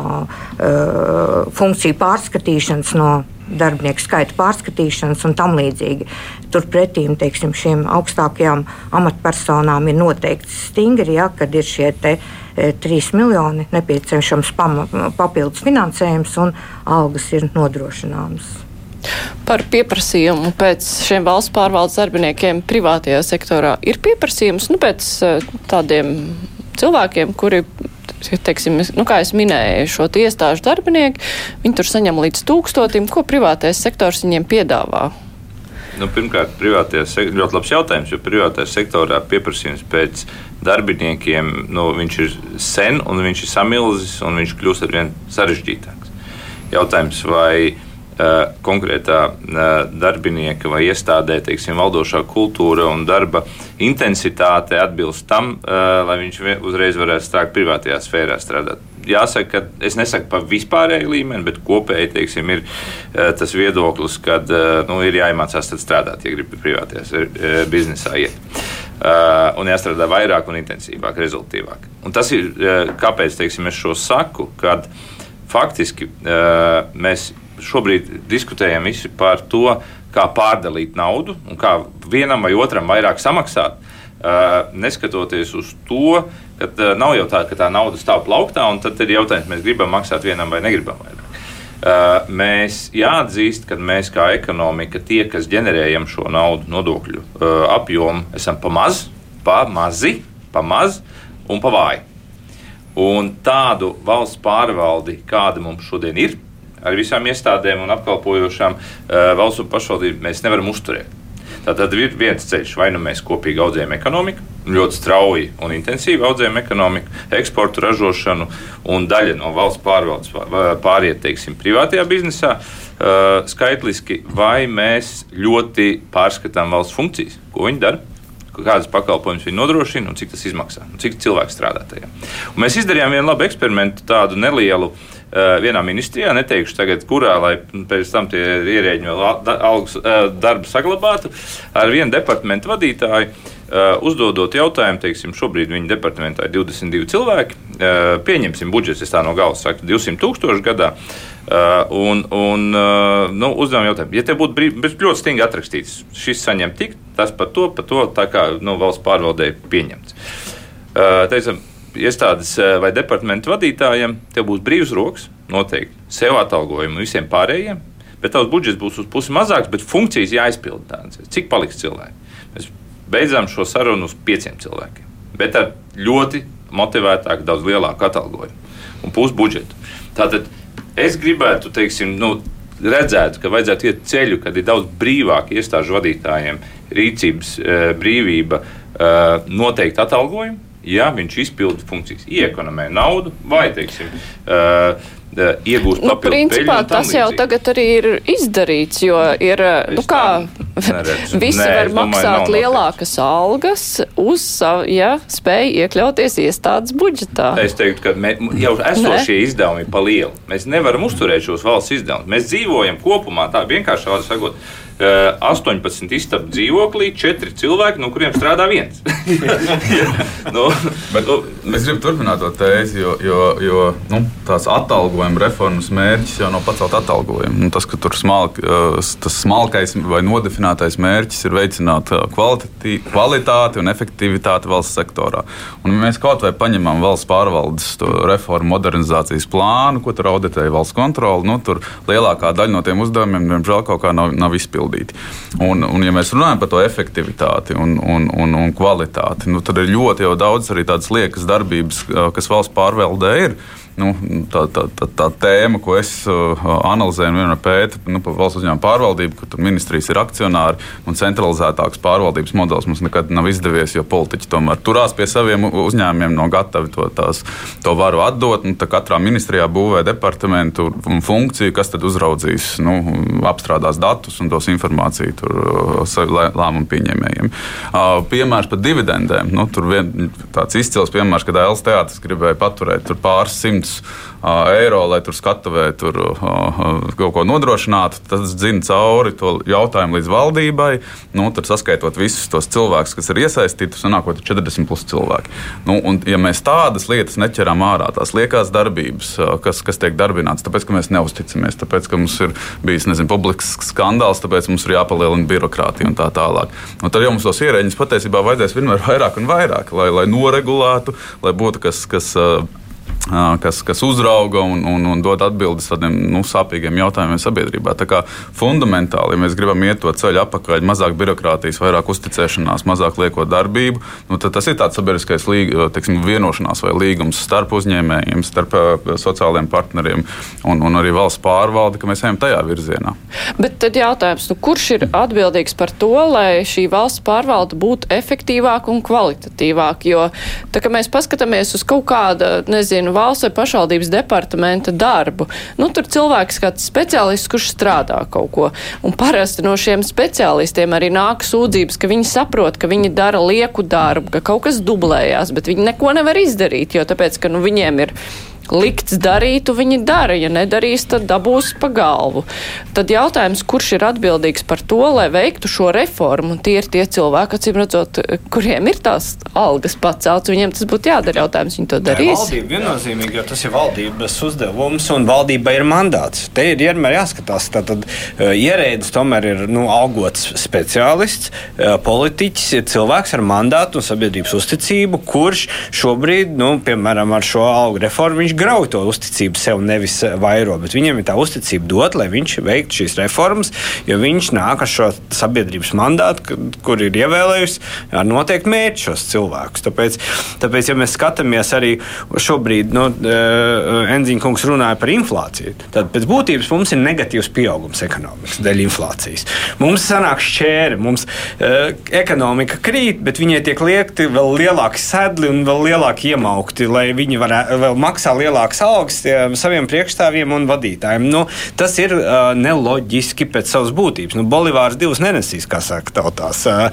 funkciju pārskatīšanas, no darbinieku skaita pārskatīšanas un tam līdzīgi. Turpretī teiksim, šiem augstākajām amatpersonām ir noteikti stingri, ja, kad ir šie te, e, 3 miljoni nepieciešams pama, papildus finansējums un algas ir nodrošināmas. Par pieprasījumu pēc šiem valsts pārvaldes darbiniekiem privātajā sektorā ir pieprasījums nu, pēc eh, tādiem cilvēkiem, kuri teiksim, nu, kā jau minēju, šo iestāžu darbinieki, viņi tur saņem līdz tūkstotim. Ko privātais sektors viņiem piedāvā? Nu, pirmkārt, privātajā sektorā ļoti labs jautājums, jo privātajā sektorā pieprasījums pēc darbiniekiem nu, ir sen, un viņš ir samilzis, un viņš kļūst ar vien sarežģītāks. Jautājums, vai konkrētā eh, darbinieka vai iestādē teiksim, valdošā kultūra un darba intensitāte atbilst tam, eh, lai viņš uzreiz varētu strādāt privātajā sfērā. Strādāt. Jāsaka, ka es nesaku par vispārēju līmeni, bet kopēji teiksim, ir tas viedoklis, ka nu, ir jāiemācās strādāt, ja grib privātajā biznesā iet. Uh, un jāstrādā vairāk un intensīvāk, rezultātīvāk. Un tas ir, kāpēc teiksim, es šo saku, kad faktiski uh, mēs šobrīd diskutējam visi par to, kā pārdalīt naudu un kā vienam vai otram vairāk samaksāt. Uh, neskatoties uz to, ka uh, nav jau tā, ka tā nauda stāv plauktā, un tad ir jautājums, mēs gribam maksāt vienam vai negribam vairāk. Uh, mēs jāatzīst, ka mēs kā ekonomika, tie, kas ģenerējam šo naudu nodokļu uh, apjomu, esam pa maz, pa mazi, pa maz un pa vāji. Un tādu valsts pārvaldi, kāda mums šodien ir, ar visām iestādēm un apkalpojošām uh, valsts un pašvaldību mēs nevaram uzturēt. Tātad ir viens ceļš, vai nu mēs kopīgi audzējam ekonomiku, ļoti strauji un intensīvi audzējam ekonomiku, eksportu, ražošanu, un daļa no valsts pārvaldes pāriet, teiksim, privātajā biznesā, uh, skaitliski, vai mēs ļoti pārskatām valsts funkcijas, ko viņi dara kādas pakalpojumus viņi nodrošina un cik tas izmaksā, un cik cilvēki strādā tajā. Un mēs izdarījām vienu labu eksperimentu, tādu nelielu uh, Eh, vienā ministrijā, neteikšu tagad, kurā, lai pēc tam tie ierēģi vēl algas eh, darbu saglabātu, ar vienu departamentu vadītāju. Uh, uzdodot jautājumu, teiksim, šobrīd viņa departamentā ir 22 cilvēki. Pieņemsim budžets, es tā no galvas saku, 200 tūkstoši gadā. Un un nu, uzdevam jautājumu, ja te būtu ļoti stingri atrakstīts, šis saņem tik, tas par to, par to, tā kā nu, valsts pārvaldē pieņemts. Teicam, iestādes eh, vai departamentu vadītājiem, tev būs brīvs rokas noteikti sev atalgojumu visiem pārējiem. Bet tavs budžets būs uz pusi mazāks, bet funkcijas jāizpilda. Cik paliks cilvēki? Mēs beidzām šo sarunu uz pieciem cilvēkiem, bet ar ļoti motivētāku, daudz lielāku atalgojumu un pusi budžetu. Tātad es gribētu, teiksim, nu, redzētu, ka vajadzētu iet ceļu, kad ir daudz brīvāk iestāžu vadītājiem rīcības eh, brīvība uh, noteikti atalgojumu, ja viņš izpilda funkcijas, iekonomē naudu vai, teiksim, uh, iegūst nu, principā, tas jau līdzīgi. tagad arī ir izdarīts, jo ir, nu kā, neredzu. visi Nē, var maksāt domāju, lielākas algas uz savu, ja spēj iekļauties iestādes budžetā. Es teiktu, ka mē, jau esošie izdevumi ir pa lielu. Mēs nevaram uzturēt šos valsts izdevumus. Mēs dzīvojam kopumā tā vienkārši vārdu sakot 18 istabu dzīvoklī, 4 cilvēki, no kuriem strādā viens. nu, Bet, nu, mēs gribam turpināt to tēzi, jo, jo, jo nu, tās atalgojuma reformas mērķis jau nav pacelt atalgojumu. Nu, tas, ka tur smalk, tas smalkais vai nodefinētais mērķis ir veicināt kvalitāti un efektivitāti valsts sektorā. Un, ja mēs kaut vai paņemam valsts pārvaldes reformu modernizācijas plānu, ko tur auditēja valsts kontrole, nu, tur lielākā daļa no tiem uzdevumiem, diemžēl, kaut kā nav, nav izpildīta izpildīti. Un, un, ja mēs runājam par to efektivitāti un, un, un, un kvalitāti, nu, tad ir ļoti daudz arī tādas liekas darbības, kas valsts pārvaldē ir nu, tā, tā, tā, tā tēma, ko es uh, analizēju, un vienmēr pētu nu, par valsts uzņēmumu pārvaldību, ka tur ministrijas ir akcionāri un centralizētāks pārvaldības modelis mums nekad nav izdevies, jo politiķi tomēr turās pie saviem uzņēmumiem, no gatavi to, tās, to varu atdot. Nu, katrā ministrijā būvē departamentu un funkciju, kas tad uzraudzīs, nu, apstrādās datus un dos informāciju tur, uh, lēmumu pieņēmējiem. Uh, piemērs par dividendēm. Nu, tur vien, tāds izcils piemērs, kad Elsa teātris gribēja paturēt pāris simtus 500 eiro, lai tur skatuvē tur, kaut ko nodrošinātu. Tad dzina cauri to jautājumu līdz valdībai. Nu, tad saskaitot visus tos cilvēkus, kas ir iesaistīti, sanākot 40 plus cilvēki. Nu, un, ja mēs tādas lietas neķeram ārā, tās liekās darbības, kas, kas tiek darbināts, tāpēc ka mēs neusticamies, tāpēc ka mums ir bijis nezinu, publisks skandāls, tāpēc mums ir jāpalielina birokrātija un tā tālāk. Un tad jau mums tos ierēģus patiesībā vajadzēs vienmēr vairāk un vairāk, lai, lai noregulētu, lai būtu kas. kas kas, kas uzrauga un, un, un dod atbildes tādiem nu, sāpīgiem jautājumiem sabiedrībā. Tā kā fundamentāli, ja mēs gribam iet to ceļu apakaļ, mazāk birokrātijas, vairāk uzticēšanās, mazāk lieko darbību, nu, tad tas ir tāds sabiedriskais līg, teiksim, vienošanās vai līgums starp uzņēmējiem, starp sociālajiem partneriem un, un arī valsts pārvalde, ka mēs ejam tajā virzienā. Bet tad jautājums, nu, kurš ir atbildīgs par to, lai šī valsts pārvalde būtu efektīvāka un kvalitatīvāka? Jo tā kā mēs paskatāmies uz kaut kāda, nezinu, valsts vai pašvaldības departamenta darbu. Nu, tur cilvēks kāds speciālists, kurš strādā kaut ko. Un parasti no šiem speciālistiem arī nāk sūdzības, ka viņi saprot, ka viņi dara lieku darbu, ka kaut kas dublējās, bet viņi neko nevar izdarīt, jo tāpēc, ka nu, viņiem ir likts darīt, viņi dara. Ja nedarīs, tad dabūs pa galvu. Tad jautājums, kurš ir atbildīgs par to, lai veiktu šo reformu? Tie ir tie cilvēki, acīm redzot, kuriem ir tās algas pacelts. Viņiem tas būtu jādara jautājums, viņi to darīs. Tā ir valdība viennozīmīgi, jo tas ir valdības uzdevums un valdībai ir mandāts. Te ir vienmēr jāskatās. Tātad uh, ierēdis tomēr ir nu, algots speciālists, uh, politiķis, ir cilvēks ar mandātu un sabiedrības uzticību, kurš šobrīd, nu, piemēram, ar šo algu reformu, viņš grauj to uzticību sev, nevis vairo. Bet viņam ir tā uzticība dot, lai viņš veiktu šīs reformas, jo viņš nāk ar šo sabiedrības mandātu, kur ir ievēlējusi ar noteiktu mērķu šos cilvēkus. Tāpēc, tāpēc, ja mēs skatāmies arī šobrīd, nu, eh, Enziņa kungs runāja par inflāciju, tad pēc būtības mums ir negatīvs pieaugums ekonomikas dēļ inflācijas. Mums sanāk šķēri, mums uh, ekonomika krīt, bet viņai tiek liekti vēl lielāki sedli un vēl lielāki iemaukti, lai viņi varētu vēl maksāt lielākas algas saviem priekšstāvjiem un vadītājiem. Nu, tas ir uh, neloģiski pēc savas būtības. Nu, Bolivārs divas nenesīs, kā saka tautās. Uh,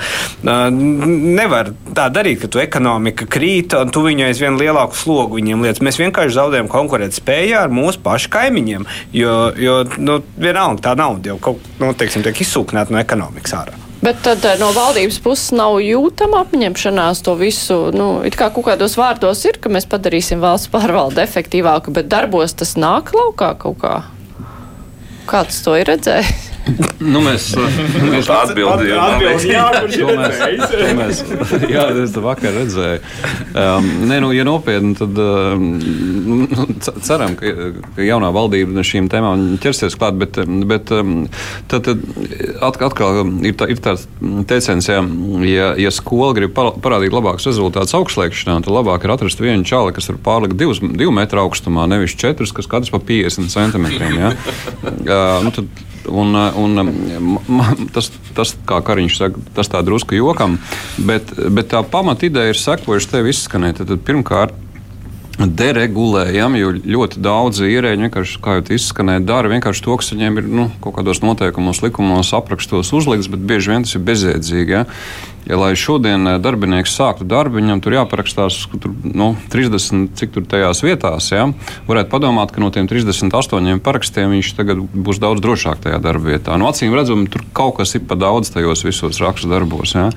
uh, nevar tā darīt, ka tu ekonomika krīt un tu viņai aizvien lielāku slogu viņiem lietas. Mēs vienkārši zaudējam konkurēt spējā ar mūsu pašu kaimiņiem, jo, jo nu, vienalga tā nauda jau kaut, nu, teiksim, tiek izsūknēta no ekonomikas ārā. Bet tad eh, no valdības puses nav jūtama apņemšanās to visu. Nu, it kā kaut kādos vārdos ir, ka mēs padarīsim valsts pārvaldi efektīvāku, bet darbos tas nāk laukā kaut kā. Kāds to ir redzējis? Nu, mēs mēs atbildējām. Jā, mēs, jā, es to vakar redzēju. Um, nē, nu, ja nopietni, tad um, nu, ceram, ka, ka jaunā valdība šīm tēmām ķersies klāt, bet, bet um, tad, tad atkal ir, tā, ir tāds teiciens, ja, ja, ja skola grib parādīt labākus rezultātus augšlēkšanā, tad labāk ir atrast vienu čāli, kas var pārlikt divus, divu metru augstumā, nevis četrus, kas katrs pa 50 centimetriem. Ja? Uh, nu, tad, un, un, man, tas, tas, kā Kariņš saka, tas tā drusku jokam, bet, bet tā pamat ideja ir sekojuši tev izskanēt. Tad pirmkārt, deregulējam, jo ļoti daudzi ierēģi vienkārši, kā jau izskanēja, dara vienkārši to, kas viņiem ir nu, kaut kādos noteikumos, likumos, aprakstos uzlikts, bet bieži vien tas ir bezjēdzīgi. Ja? Ja, lai šodien eh, darbinieks sāktu darbu, viņam tur jāparakstās tur, nu, 30, cik tur tajās vietās. Ja? Varētu padomāt, ka no tiem 38 parakstiem viņš tagad būs daudz drošāk tajā darba vietā. Nu, acīm redzam, tur kaut kas ir pa daudz tajos visos rakstu darbos. Ja?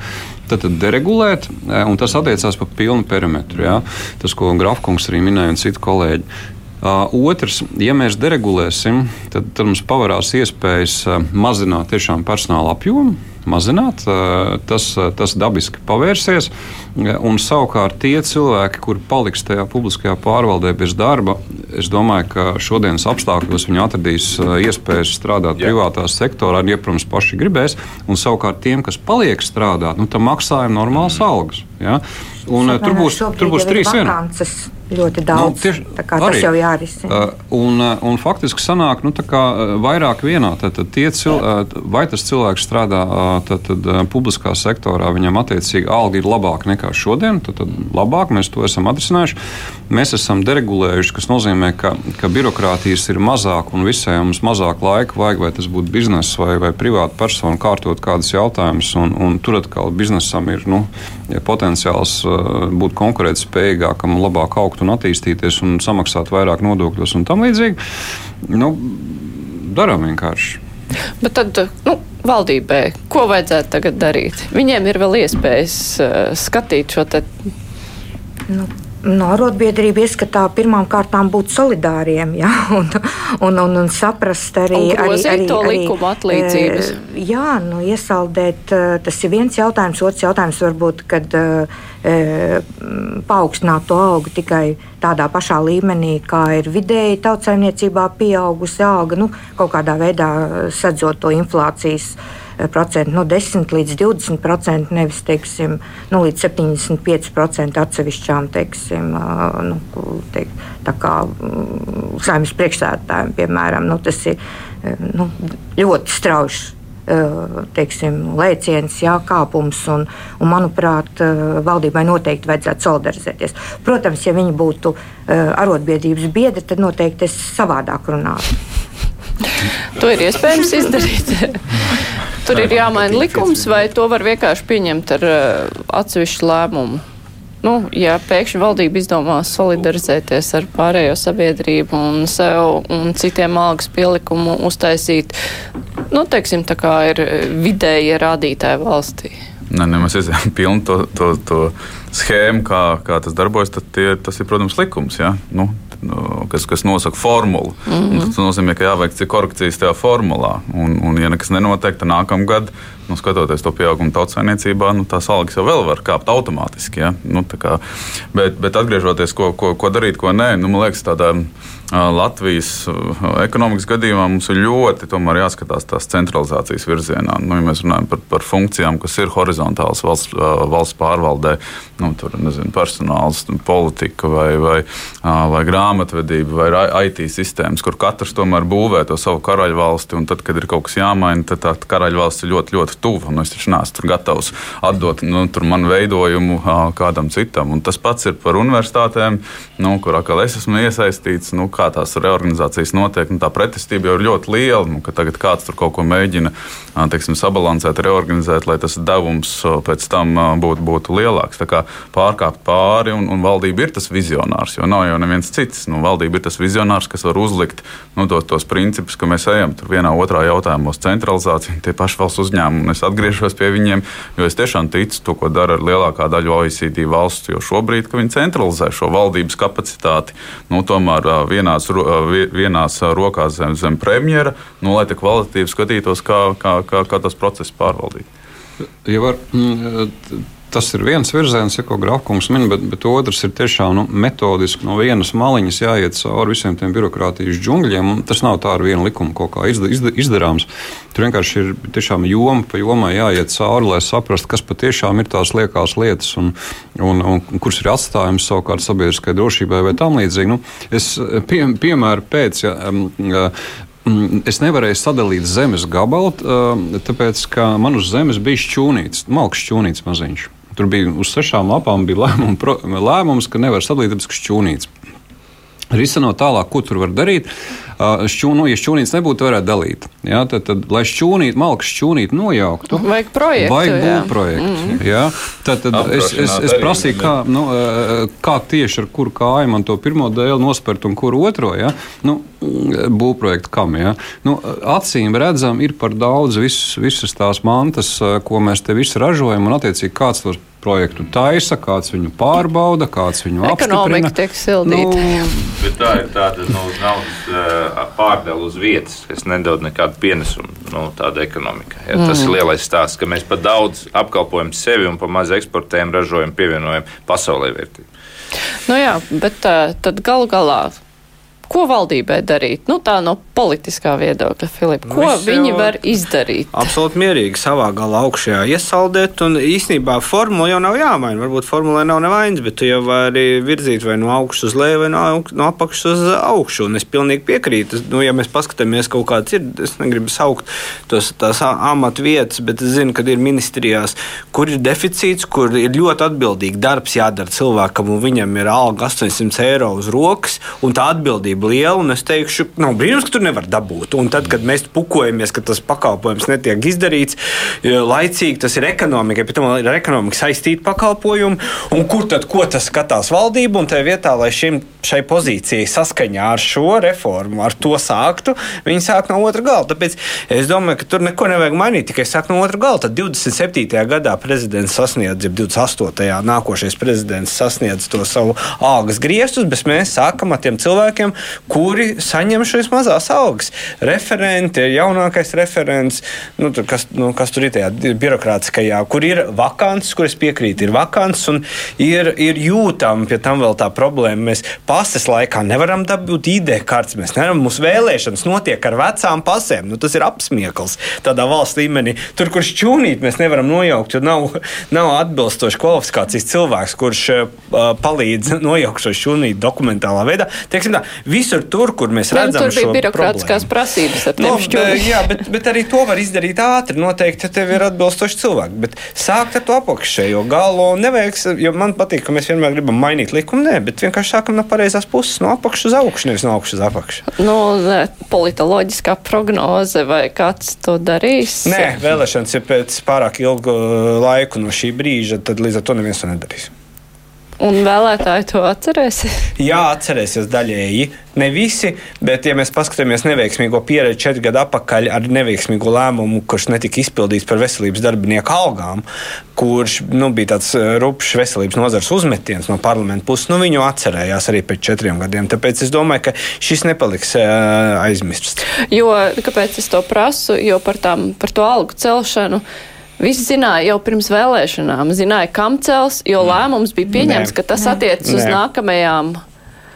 Tad, tad deregulēt, eh, un tas attiecās par pilnu perimetru. Ja? Tas, ko Grafkungs arī minēja, un citi kolēģi. Uh, otrs, ja mēs deregulēsim, tad, tad mums pavarās iespējas uh, mazināt tiešām personāla apjomu mazināt. Tas, tas dabiski pavērsies. Un savukārt tie cilvēki, kuri paliks tajā publiskajā pārvaldē bez darba, es domāju, ka šodienas apstākļos viņi atradīs iespējas strādāt Jā. privātā sektorā, ja, protams, paši gribēs. Un savukārt tiem, kas paliek strādāt, nu, tam maksājam normālas algas. Ja? Un, tur būs, tur būs trīs vienības ļoti daudz. Nu, tieši, tas jau jārisina. Uh, un, uh, un faktiski sanāk nu, uh, vairāk vienā. Tad, tad cil, uh, vai tas cilvēks strādā tad, tad, publiskā sektorā, viņam attiecīgi alga ir labāka nekā šodien, tad, tad labāk mēs to esam atrisinājuši. Mēs esam deregulējuši, kas nozīmē, ka, ka birokrātijas ir mazāk un visai mums mazāk laika vajag, vai tas būtu biznesa vai, vai privāta persona, kārtot kādus jautājumus. Un, un tur atkal biznesam ir nu, ja potenciāls būt konkurētspējīgākam labāk augt un attīstīties un samaksāt vairāk nodokļus un tam līdzīgi. Nu, darām vienkārši. Bet tad, nu, valdībai, ko vajadzētu tagad darīt? Viņiem ir vēl iespējas uh, skatīt šo te. Nu, no arotbiedrība ieskatā pirmām kārtām būt solidāriem ja? un, un, un, un saprast arī, un arī, arī to arī, likumu atlīdzības. E, jā, nu, iesaldēt, tas ir viens jautājums. Otrs jautājums varbūt, kad e, paaugstināt to algu tikai tādā pašā līmenī, kā ir vidēji tautsaimniecībā pieaugusi alga, nu, kaut kādā veidā sadzot to inflācijas procentu, no 10 līdz 20 procenti, nevis teiksim, nu, līdz 75 procenti atsevišķām teiksim, nu, teik, kā, saimnes priekšsēdētājiem, piemēram. Nu, tas ir nu, ļoti strauji teiksim, lēciens, jā, kāpums. Un, un, manuprāt, valdībai noteikti vajadzētu solidarizēties. Protams, ja viņi būtu arotbiedrības biedri, tad noteikti es savādāk runātu. To ir iespējams izdarīt. Tur ir jāmaina likums, vai to var vienkārši pieņemt ar uh, atsevišķu lēmumu? Nu, ja pēkšņi valdība izdomās solidarizēties ar pārējo sabiedrību un sev un citiem algas pielikumu uztaisīt, nu, teiksim, tā kā ir vidēji rādītāji valstī. Nē, ne, mēs esam pilni to, to, to schēmu, kā, kā tas darbojas. Tie, tas ir, protams, likums. Ja? Nu, kas, kas nosaka formulu. Mm -hmm. Tas nozīmē, ka jāveic korekcijas tajā formulā. Un, un ja nekas nenotiek, tad nākamā gada, nu, skatoties to pieaugumu tautsājumniecībā, nu, tās algas jau vēl var kāpt automātiski. Ja? Nu, kā, bet, bet atgriežoties, ko, ko, ko darīt, ko nē, nu, man liekas, tādā Latvijas ekonomikas gadījumā mums ir ļoti jāskatās tās centralizācijas virzienā. Nu, ja mēs runājam par, par funkcijām, kas ir horizontālas valsts, valsts pārvaldē, nu, tur nezinu, personāls, politika vai, vai, vai grāmatvedība vai IT sistēmas, kur katrs tomēr būvē to savu karaļvalsti. Tad, kad ir kaut kas jāmaina, tad tā karaļvalsts ir ļoti, ļoti tuva. Nu, es taču neesmu gatavs atdot nu, manu veidojumu kādam citam. Un tas pats ir par universitātēm, nu, kurā es esmu iesaistīts. Nu, kā tās reorganizācijas notiek. Nu, tā pretestība jau ir ļoti liela. Nu, tagad kāds tur kaut ko mēģina teiksim, sabalansēt, reorganizēt, lai tas devums pēc tam būtu, būtu lielāks. Tā kā pārkāpt pāri, un, un valdība ir tas vizionārs, jo nav jau neviens cits. Nu, valdība ir tas vizionārs, kas var uzlikt nu, tos, tos principus, ka mēs ejam tur vienā otrā jautājumā uz centralizāciju. Tie paši valsts uzņēmumi, es atgriežos pie viņiem, jo es tiešām ticu to, ko dara lielākā daļa OECD valstu, jo šobrīd viņi centralizē šo valdības kapacitāti. Nu, tomēr vienā vienās, vienās rokās zem, zem premjera, nu, lai tā kvalitatīvi skatītos, kā, kā, kā, kā tas process pārvaldīt. Ja var, mm, Tas ir viens virziens, ja, ko Grafkungs min, bet, bet otrs ir tiešām nu, metodiski no vienas maliņas jāiet cauri visiem tiem birokrātijas džungļiem. Tas nav tā ar vienu likumu kaut kā izda, izda, izdarāms. Tur vienkārši ir tiešām joma pa jomai jāiet cauri, lai saprastu, kas patiešām ir tās liekās lietas un, un, un, un kuras ir atstājums savukārt sabiedriskai drošībai vai tam līdzīgi. Nu, es pie, piemēru pēc. Ja, mm, es nevarēju sadalīt zemes gabalu, tāpēc ka man uz zemes bija šķūnīts, malks šķūnīts maziņš. Tur bija uz sešām lapām bija lēmum, lēmums, ka nevar sadalīt, tāpēc ka šķūnīts. Risinot tālāk, ko tur var darīt. Šķū, nu, ja šķūnītes nebūtu, varētu dalīt. Ja, tad, tad, lai šķūnīti, malku šķūnīti nojauktu, vajag projektu. Vajag būt projektu. Mm. Ja, tad, tad es, es, es prasīju, kā, nu, kā tieši ar kuru kāju man to pirmo dēlu nospērt un kuru otro. Ja? Nu, būvprojektu kam. Ja? Nu, acīm redzam, ir par daudz visas, visas tās mantas, ko mēs te visi ražojam, un attiecīgi kāds tos projektu taisa, kāds viņu pārbauda, kāds viņu apstiprina. tiek sildīta. Nu, Bet tā ir tāda nu, naudas pārdala uz vietas, kas nedod nekādu pienesumu nu, tādai ekonomikai. Ja, tas mm. ir lielais stāsts, ka mēs par daudz apkalpojam sevi un par maz eksportējam, ražojam, pievienojam pasaulē vērtību. Nu jā, bet tad galu galā Ko valdībai darīt? Nu, tā no politiskā viedokļa, Filipa. Ko nu, viņi var izdarīt? Absolūti mierīgi savā galā augšējā iesaldēt, un īsnībā formula jau nav jāmaina. Varbūt formulē nav nevainas, bet tu jau vari virzīt vai no augšas uz leju, vai no, no apakšas uz augšu. Un es pilnīgi piekrītu. Nu, ja mēs paskatāmies, kaut kāds ir, es negribu saukt tos tās amatu vietas, bet es zinu, ka ir ministrijās, kur ir deficīts, kur ir ļoti atbildīgi darbs jādara cilvēkam, un viņam ir alga 800 eiro uz rokas, un tā atbildība atbildība liela, un es teikšu, nav brīnums, ka tur nevar dabūt. Un tad, kad mēs pukojamies, ka tas pakalpojums netiek izdarīts laicīgi, tas ir ekonomikai, pēc tam ir ekonomika saistīta pakalpojumu, un kur tad ko tas skatās valdība, un tajā vietā, lai šim, šai pozīcijai saskaņā ar šo reformu, ar to sāktu, viņi sāk no otra gala. Tāpēc es domāju, ka tur neko nevajag mainīt, tikai sāk no otra gala. Tad 27. gadā prezidents sasniedz, ja 28. nākošais prezidents sasniedz to savu algas griestus, bet mēs sākam ar tiem cilvēkiem, kuri saņem šīs mazās algas. Referenti, jaunākais referents, nu, tur, kas, nu, kas tur ir tajā birokrātiskajā, kur ir vakants, kur es piekrītu, ir vakants un ir, ir jūtama pie tam vēl tā problēma. Mēs pases laikā nevaram dabūt ID kartes, mēs nevaram, mūsu vēlēšanas notiek ar vecām pasēm. Nu, tas ir apsmiekls tādā valsts līmenī. Tur, kur šķūnīt, mēs nevaram nojaukt, jo nav, nav atbilstoši kvalifikācijas cilvēks, kurš uh, palīdz nojaukt šo šķūnīti dokumentālā veidā. Teiksim, tā, visur tur, kur mēs Vien, redzam, tur bija birokrātiskās problēmu. prasības. No, nu, jā, bet, bet arī to var izdarīt ātri. Noteikti, ja tev ir atbilstoši cilvēki. Bet sākt ar to apakšējo galu nevajag, jo man patīk, ka mēs vienmēr gribam mainīt likumu. Nē, bet vienkārši sākam no pareizās puses, no apakšas uz augšu, nevis no augšas uz apakšu. Nu, politoloģiskā prognoze vai kāds to darīs? Nē, vēlēšanas ir pēc pārāk ilga laika no šī brīža, tad līdz ar to neviens to nedarīs. Un vēlētāji to atcerēsies? Jā, atcerēsies daļēji. Ne visi, bet, ja mēs paskatāmies neveiksmīgo pieredzi četru gadu atpakaļ ar neveiksmīgo lēmumu, kurš netika izpildīts par veselības darbinieku algām, kurš nu, bija tāds eh, rupšs veselības nozars uzmetiens no parlamenta puses, nu, viņu atcerējās arī pēc četriem gadiem. Tāpēc es domāju, ka šis nepaliks uh, aizmirsts. Jo, kāpēc es to prasu? Jo par, tām, par to algu celšanu. Visi zināja jau pirms vēlēšanām, zināja, kam cels, jo lēmums bija pieņemts, ka tas attiecas uz nākamajām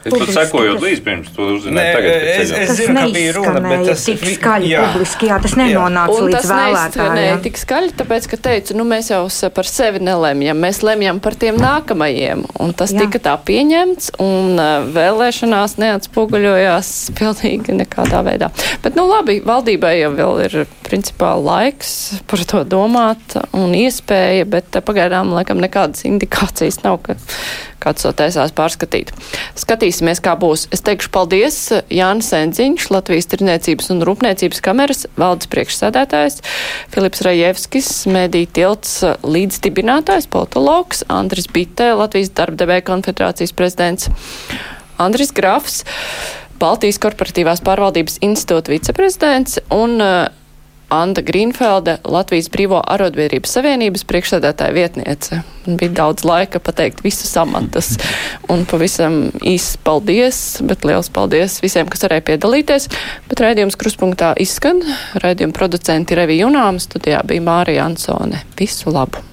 Es pat sekojot līdzi pirms to uzzināju. Tagad, es, es zinu, ka bija runa, bet tas tik skaļi jā. publiski, jā, tas nenonāca jā. līdz vēlētājiem. Tik skaļi, tāpēc, ka teicu, nu mēs jau par sevi nelemjam, mēs lemjam par tiem nākamajiem. Un tas jā. tika tā pieņemts un vēlēšanās neatspoguļojās pilnīgi nekādā veidā. Bet, nu labi, valdībai jau vēl ir principā laiks par to domāt un iespēja, bet pagaidām laikam nekādas indikācijas nav, ka kāds to taisās pārskatīt. Skatīsimies, kā būs. Es teikšu paldies Jānis Enziņš, Latvijas Tirniecības un Rūpniecības kameras valdes priekšsēdētājs, Filips Rajevskis, mediju tilts līdzdibinātājs, politologs, Andris Bitē, Latvijas darbdevēja konfederācijas prezidents, Andris Grafs. Baltijas korporatīvās pārvaldības institūta viceprezidents un uh, Anta Grīnfelde, Latvijas Brīvo arotbiedrības savienības priekšsēdētāja vietniece. Bija daudz laika pateikt visus amatus un pavisam īsts paldies, bet liels paldies visiem, kas varēja piedalīties. Bet raidījums kruspunktā izskan. Raidījuma producenti Revi Junām, studijā bija Mārija Ansone. Visu labu!